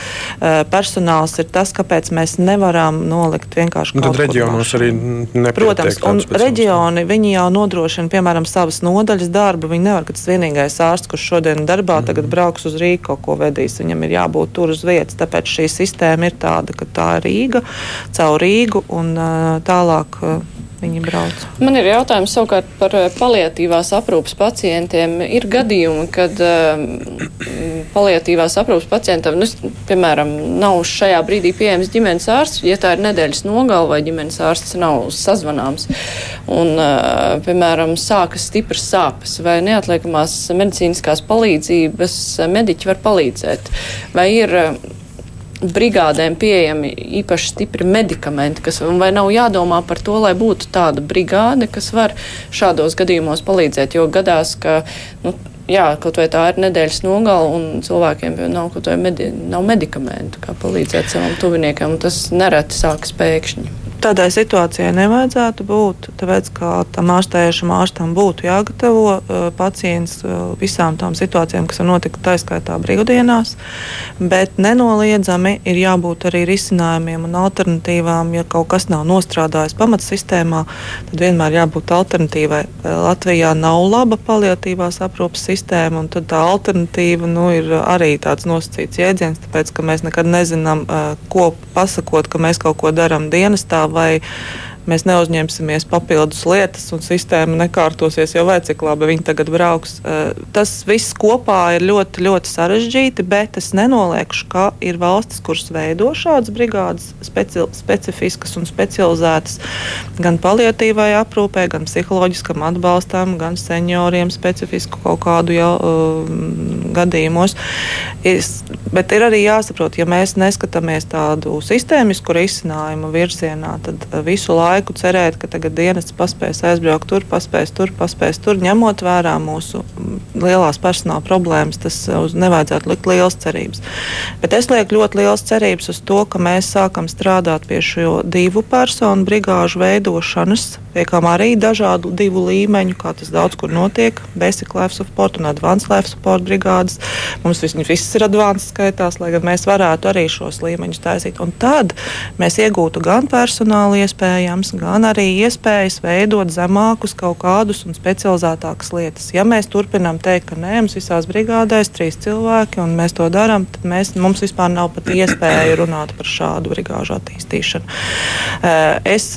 personāls, ir tas, kāpēc mēs nevaram nolikt vienkārši nu, kaut ko tādu. Reģionos arī nepietiek. Protams, un reģioni viņi jau nodrošina, piemēram, savas nodaļas darbu. Viņi nevar, ka tas vienīgais ārsts, kurš šodien darbā, mm. tagad brauks uz Rīgu, kaut ko vedīs. Viņam ir jābūt tur uz vietas. Tāpēc šī sistēma ir tāda, ka tā ir Rīga, caur Rīgu un tālāk viņi brauc. Man ir jautājums savukārt par eh, paliatīvās aprūpas pacientiem. Ir gadījumi, kad um, paliatīvās aprūpas pacientam, nu, piemēram, nav šajā brīdī pieejams ģimenes ārsts, ja tā ir nedēļas nogala vai ģimenes ārsts nav sazvanāms. Un, uh, piemēram, sākas stipras sāpes vai neatliekamās medicīniskās palīdzības mediķi var palīdzēt. Vai ir brigādēm pieejami īpaši stipri medikamenti, kas, vai nav jādomā par to, lai būtu tāda brigāde, kas var šādos gadījumos palīdzēt, jo gadās, ka, nu, jā, kaut vai tā ir nedēļas nogala un cilvēkiem nav kaut vai medi nav medikamentu, kā palīdzēt savam tuviniekam, un tas nereti sākas pēkšņi. Tādai situācijai nevajadzētu būt, tāpēc ka tam ārstējušam ārstam būtu jāgatavo uh, pacients uh, visām tām situācijām, kas var notikt taiskaitā brīvdienās, bet nenoliedzami ir jābūt arī risinājumiem un alternatīvām. Ja kaut kas nav nostrādājis pamatsistēmā, tad vienmēr jābūt alternatīvai. Latvijā nav laba paliatīvās aprūpas sistēma, un tā alternatīva nu, ir arī tāds nosacīts jēdziens, tāpēc ka mēs nekad nezinām, uh, ko pasakot, ka mēs kaut ko darām dienestā vai mēs neuzņemsimies papildus lietas un sistēma nekārtosies jau vai cik labi viņi tagad brauks. Tas viss kopā ir ļoti, ļoti sarežģīti, bet es nenoliekšu, ka ir valstis, kuras veido šādas brigādes, speci specifiskas un specializētas gan paliatīvai aprūpē, gan psiholoģiskam atbalstam, gan senioriem specifisku kaut kādu jau, uh, gadījumos. Es, bet ir arī jāsaprot, ja mēs neskatāmies tādu sistēmisku risinājumu virzienā, tad visu laiku cerēt, ka tagad dienas paspēs aizbraukt tur, paspēs tur, paspēs tur, ņemot vērā mūsu lielās personāla problēmas, tas uz nevajadzētu likt liels cerības. Bet es lieku ļoti liels cerības uz to, ka mēs sākam strādāt pie šo divu personu brigāžu veidošanas, pie kā arī dažādu divu līmeņu, kā tas daudz kur notiek, basic life support un advanced life support brigādes. Mums vis, viss ir advanced skaitās, lai gan mēs varētu arī šos līmeņus taisīt. Un tad mēs iegūtu gan personāla iespējams, gan arī iespējas veidot zemākus kaut kādus un specializētākas lietas. Ja mēs turpinām teikt, ka nē, mums visās brigādēs trīs cilvēki un mēs to darām, tad mēs, mums vispār nav pat iespēja runāt par šādu brigāžu attīstīšanu. Es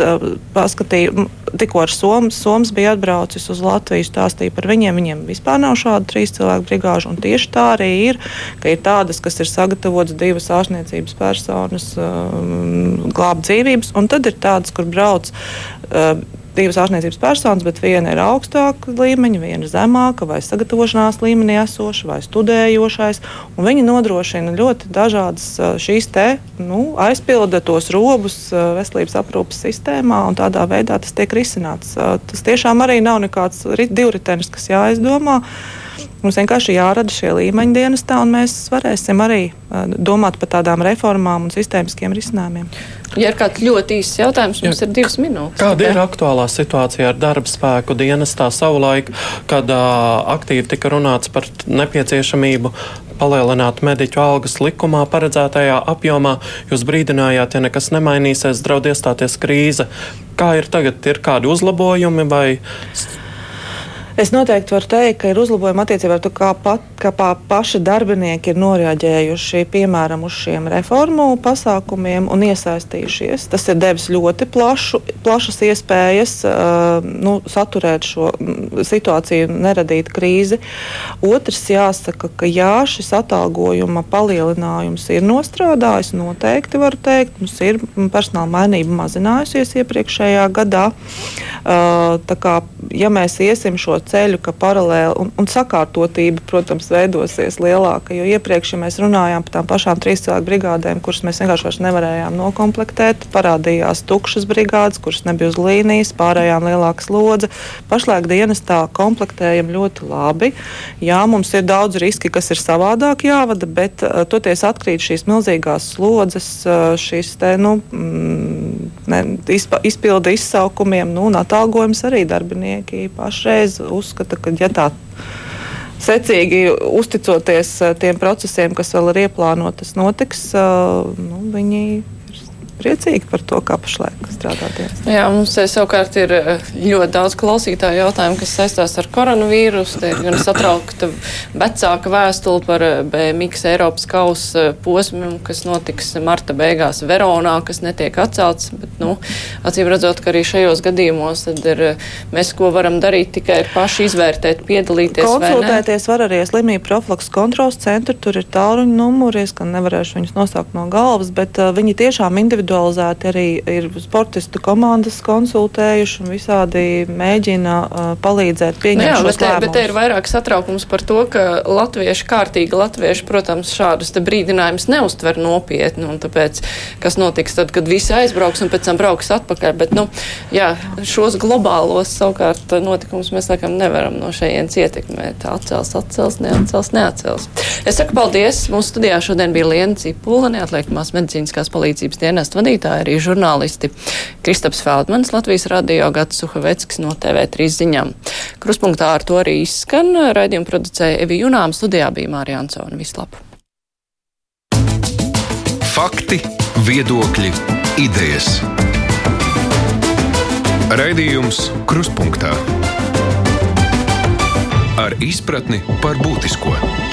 paskatīju, tikko ar Somas, Somas bija atbraucis uz Latviju, stāstīja par viņiem. Viņiem vispār nav šāda trīs cilvēku brigāža. Tieši tā arī ir, ka ir tādas, kas ir sagatavotas divas ārstniecības personas um, glābt dzīvības, un tad ir tādas, kur brauc. Uh, divas ārstniecības personas, bet viena ir augstāka līmeņa, viena zemāka, vai sagatavošanās līmenī esoša, vai studējošais. Viņi nodrošina ļoti dažādas šīs te nu, aizpilda tos robus veselības aprūpas sistēmā, un tādā veidā tas tiek risināts. Tas tiešām arī nav nekāds divritenis, kas jāizdomā. Mums vienkārši jārada šie līmeņi dienestā, un mēs varēsim arī domāt par tādām reformām un sistēmiskiem risinājumiem. Ja ir kāds ļoti īsts jautājums, mums Jā. ir divas minūtes. Kāda ir aktuālā situācija ar darba spēku dienestā savulaik, kad uh, aktīvi tika runāts par nepieciešamību palielināt mediķu algas likumā paredzētajā apjomā? Jūs brīdinājāt, ja nekas nemainīsies, draud iestāties krīze. Kā ir tagad? Ir kādi uzlabojumi vai? Es noteikti varu teikt, ka ir uzlabojumi attiecībā uz to, kā, pat, kā pa, paši darbinieki ir noreaģējuši piemēram uz šiem reformu pasākumiem un iesaistījušies. Tas ir devis ļoti plašu, plašas iespējas uh, nu, saturēt šo situāciju un neradīt krīzi. Otrs jāsaka, ka jā, šis atalgojuma palielinājums ir nostrādājis. Noteikti varu teikt, mums ir personāla mainība mazinājusies iepriekšējā gadā. Uh, kā, ja mēs iesim šo ceļu, ka paralēli un, un sakārtotība, protams, veidosies lielāka. Jo iepriekš, ja mēs runājām par tām pašām trīs cilvēku brigādēm, kuras mēs vienkārši nevarējām nokomplektēt, parādījās tukšas brigādes, kuras nebija uz līnijas, pārējām lielāka slodze. Pašlaik dienestā komplektējam ļoti labi. Jā, mums ir daudz riski, kas ir savādāk jāvada, bet uh, toties atkrīt šīs milzīgās slodzes, uh, šīs te, nu, mm, ne, izpa, izpilda izsaukumiem nu, un atalgojums arī darbinieki pašreiz uzskata, ka ja tā secīgi uzticoties eh, tiem procesiem, kas vēl ir ieplānoti, tas notiks, eh, nu, viņi priecīgi par to, kā pašlaik strādāties. Jā, mums savukārt ir eh, ļoti daudz klausītāju jautājumu, kas saistās ar koronavīrusu. Te ir gan satraukta vecāka vēstule par eh, BMX Eiropas kausa eh, posmiem, kas notiks marta beigās Veronā, kas netiek atcelts. Bet, nu, acīm redzot, ka arī šajos gadījumos ir, mēs ko varam darīt, tikai ir paši izvērtēt, piedalīties. Konsultēties var arī slimību profilaks kontrols centru, tur ir tāluņu numuri, es gan nevarēšu viņus nosaukt no galvas, bet uh, viņi tiešām individuāli individualizēti arī ir sportistu komandas konsultējuši un visādi mēģina uh, palīdzēt pieņemt nu jā, šos bet, lēmumus. Bet te ir vairāk satraukums par to, ka latvieši, kārtīgi latvieši, protams, šādus te brīdinājumus neuztver nopietni, un tāpēc, kas notiks tad, kad visi aizbrauks un pēc tam brauks atpakaļ, bet, nu, jā, šos globālos savukārt notikumus mēs, laikam, nevaram no šejienes ietekmēt. Atcels, atcels, neatcels, neatcels. Es saku paldies. Mūsu studijā šodien bija Liena Cipula, neatliekamās medicīniskās palīdzības dienesta vadītāja, arī žurnālisti Kristaps Feldmans, Latvijas radio Gats Suhaveckis no TV3 ziņām. Kruspunktā ar to arī izskan. Raidījumu producēja Evi Junām, studijā bija Mārija Ansona. Vislab! Fakti, viedokļi, idejas. Raidījums Kruspunkta ar izpratni par būtisko.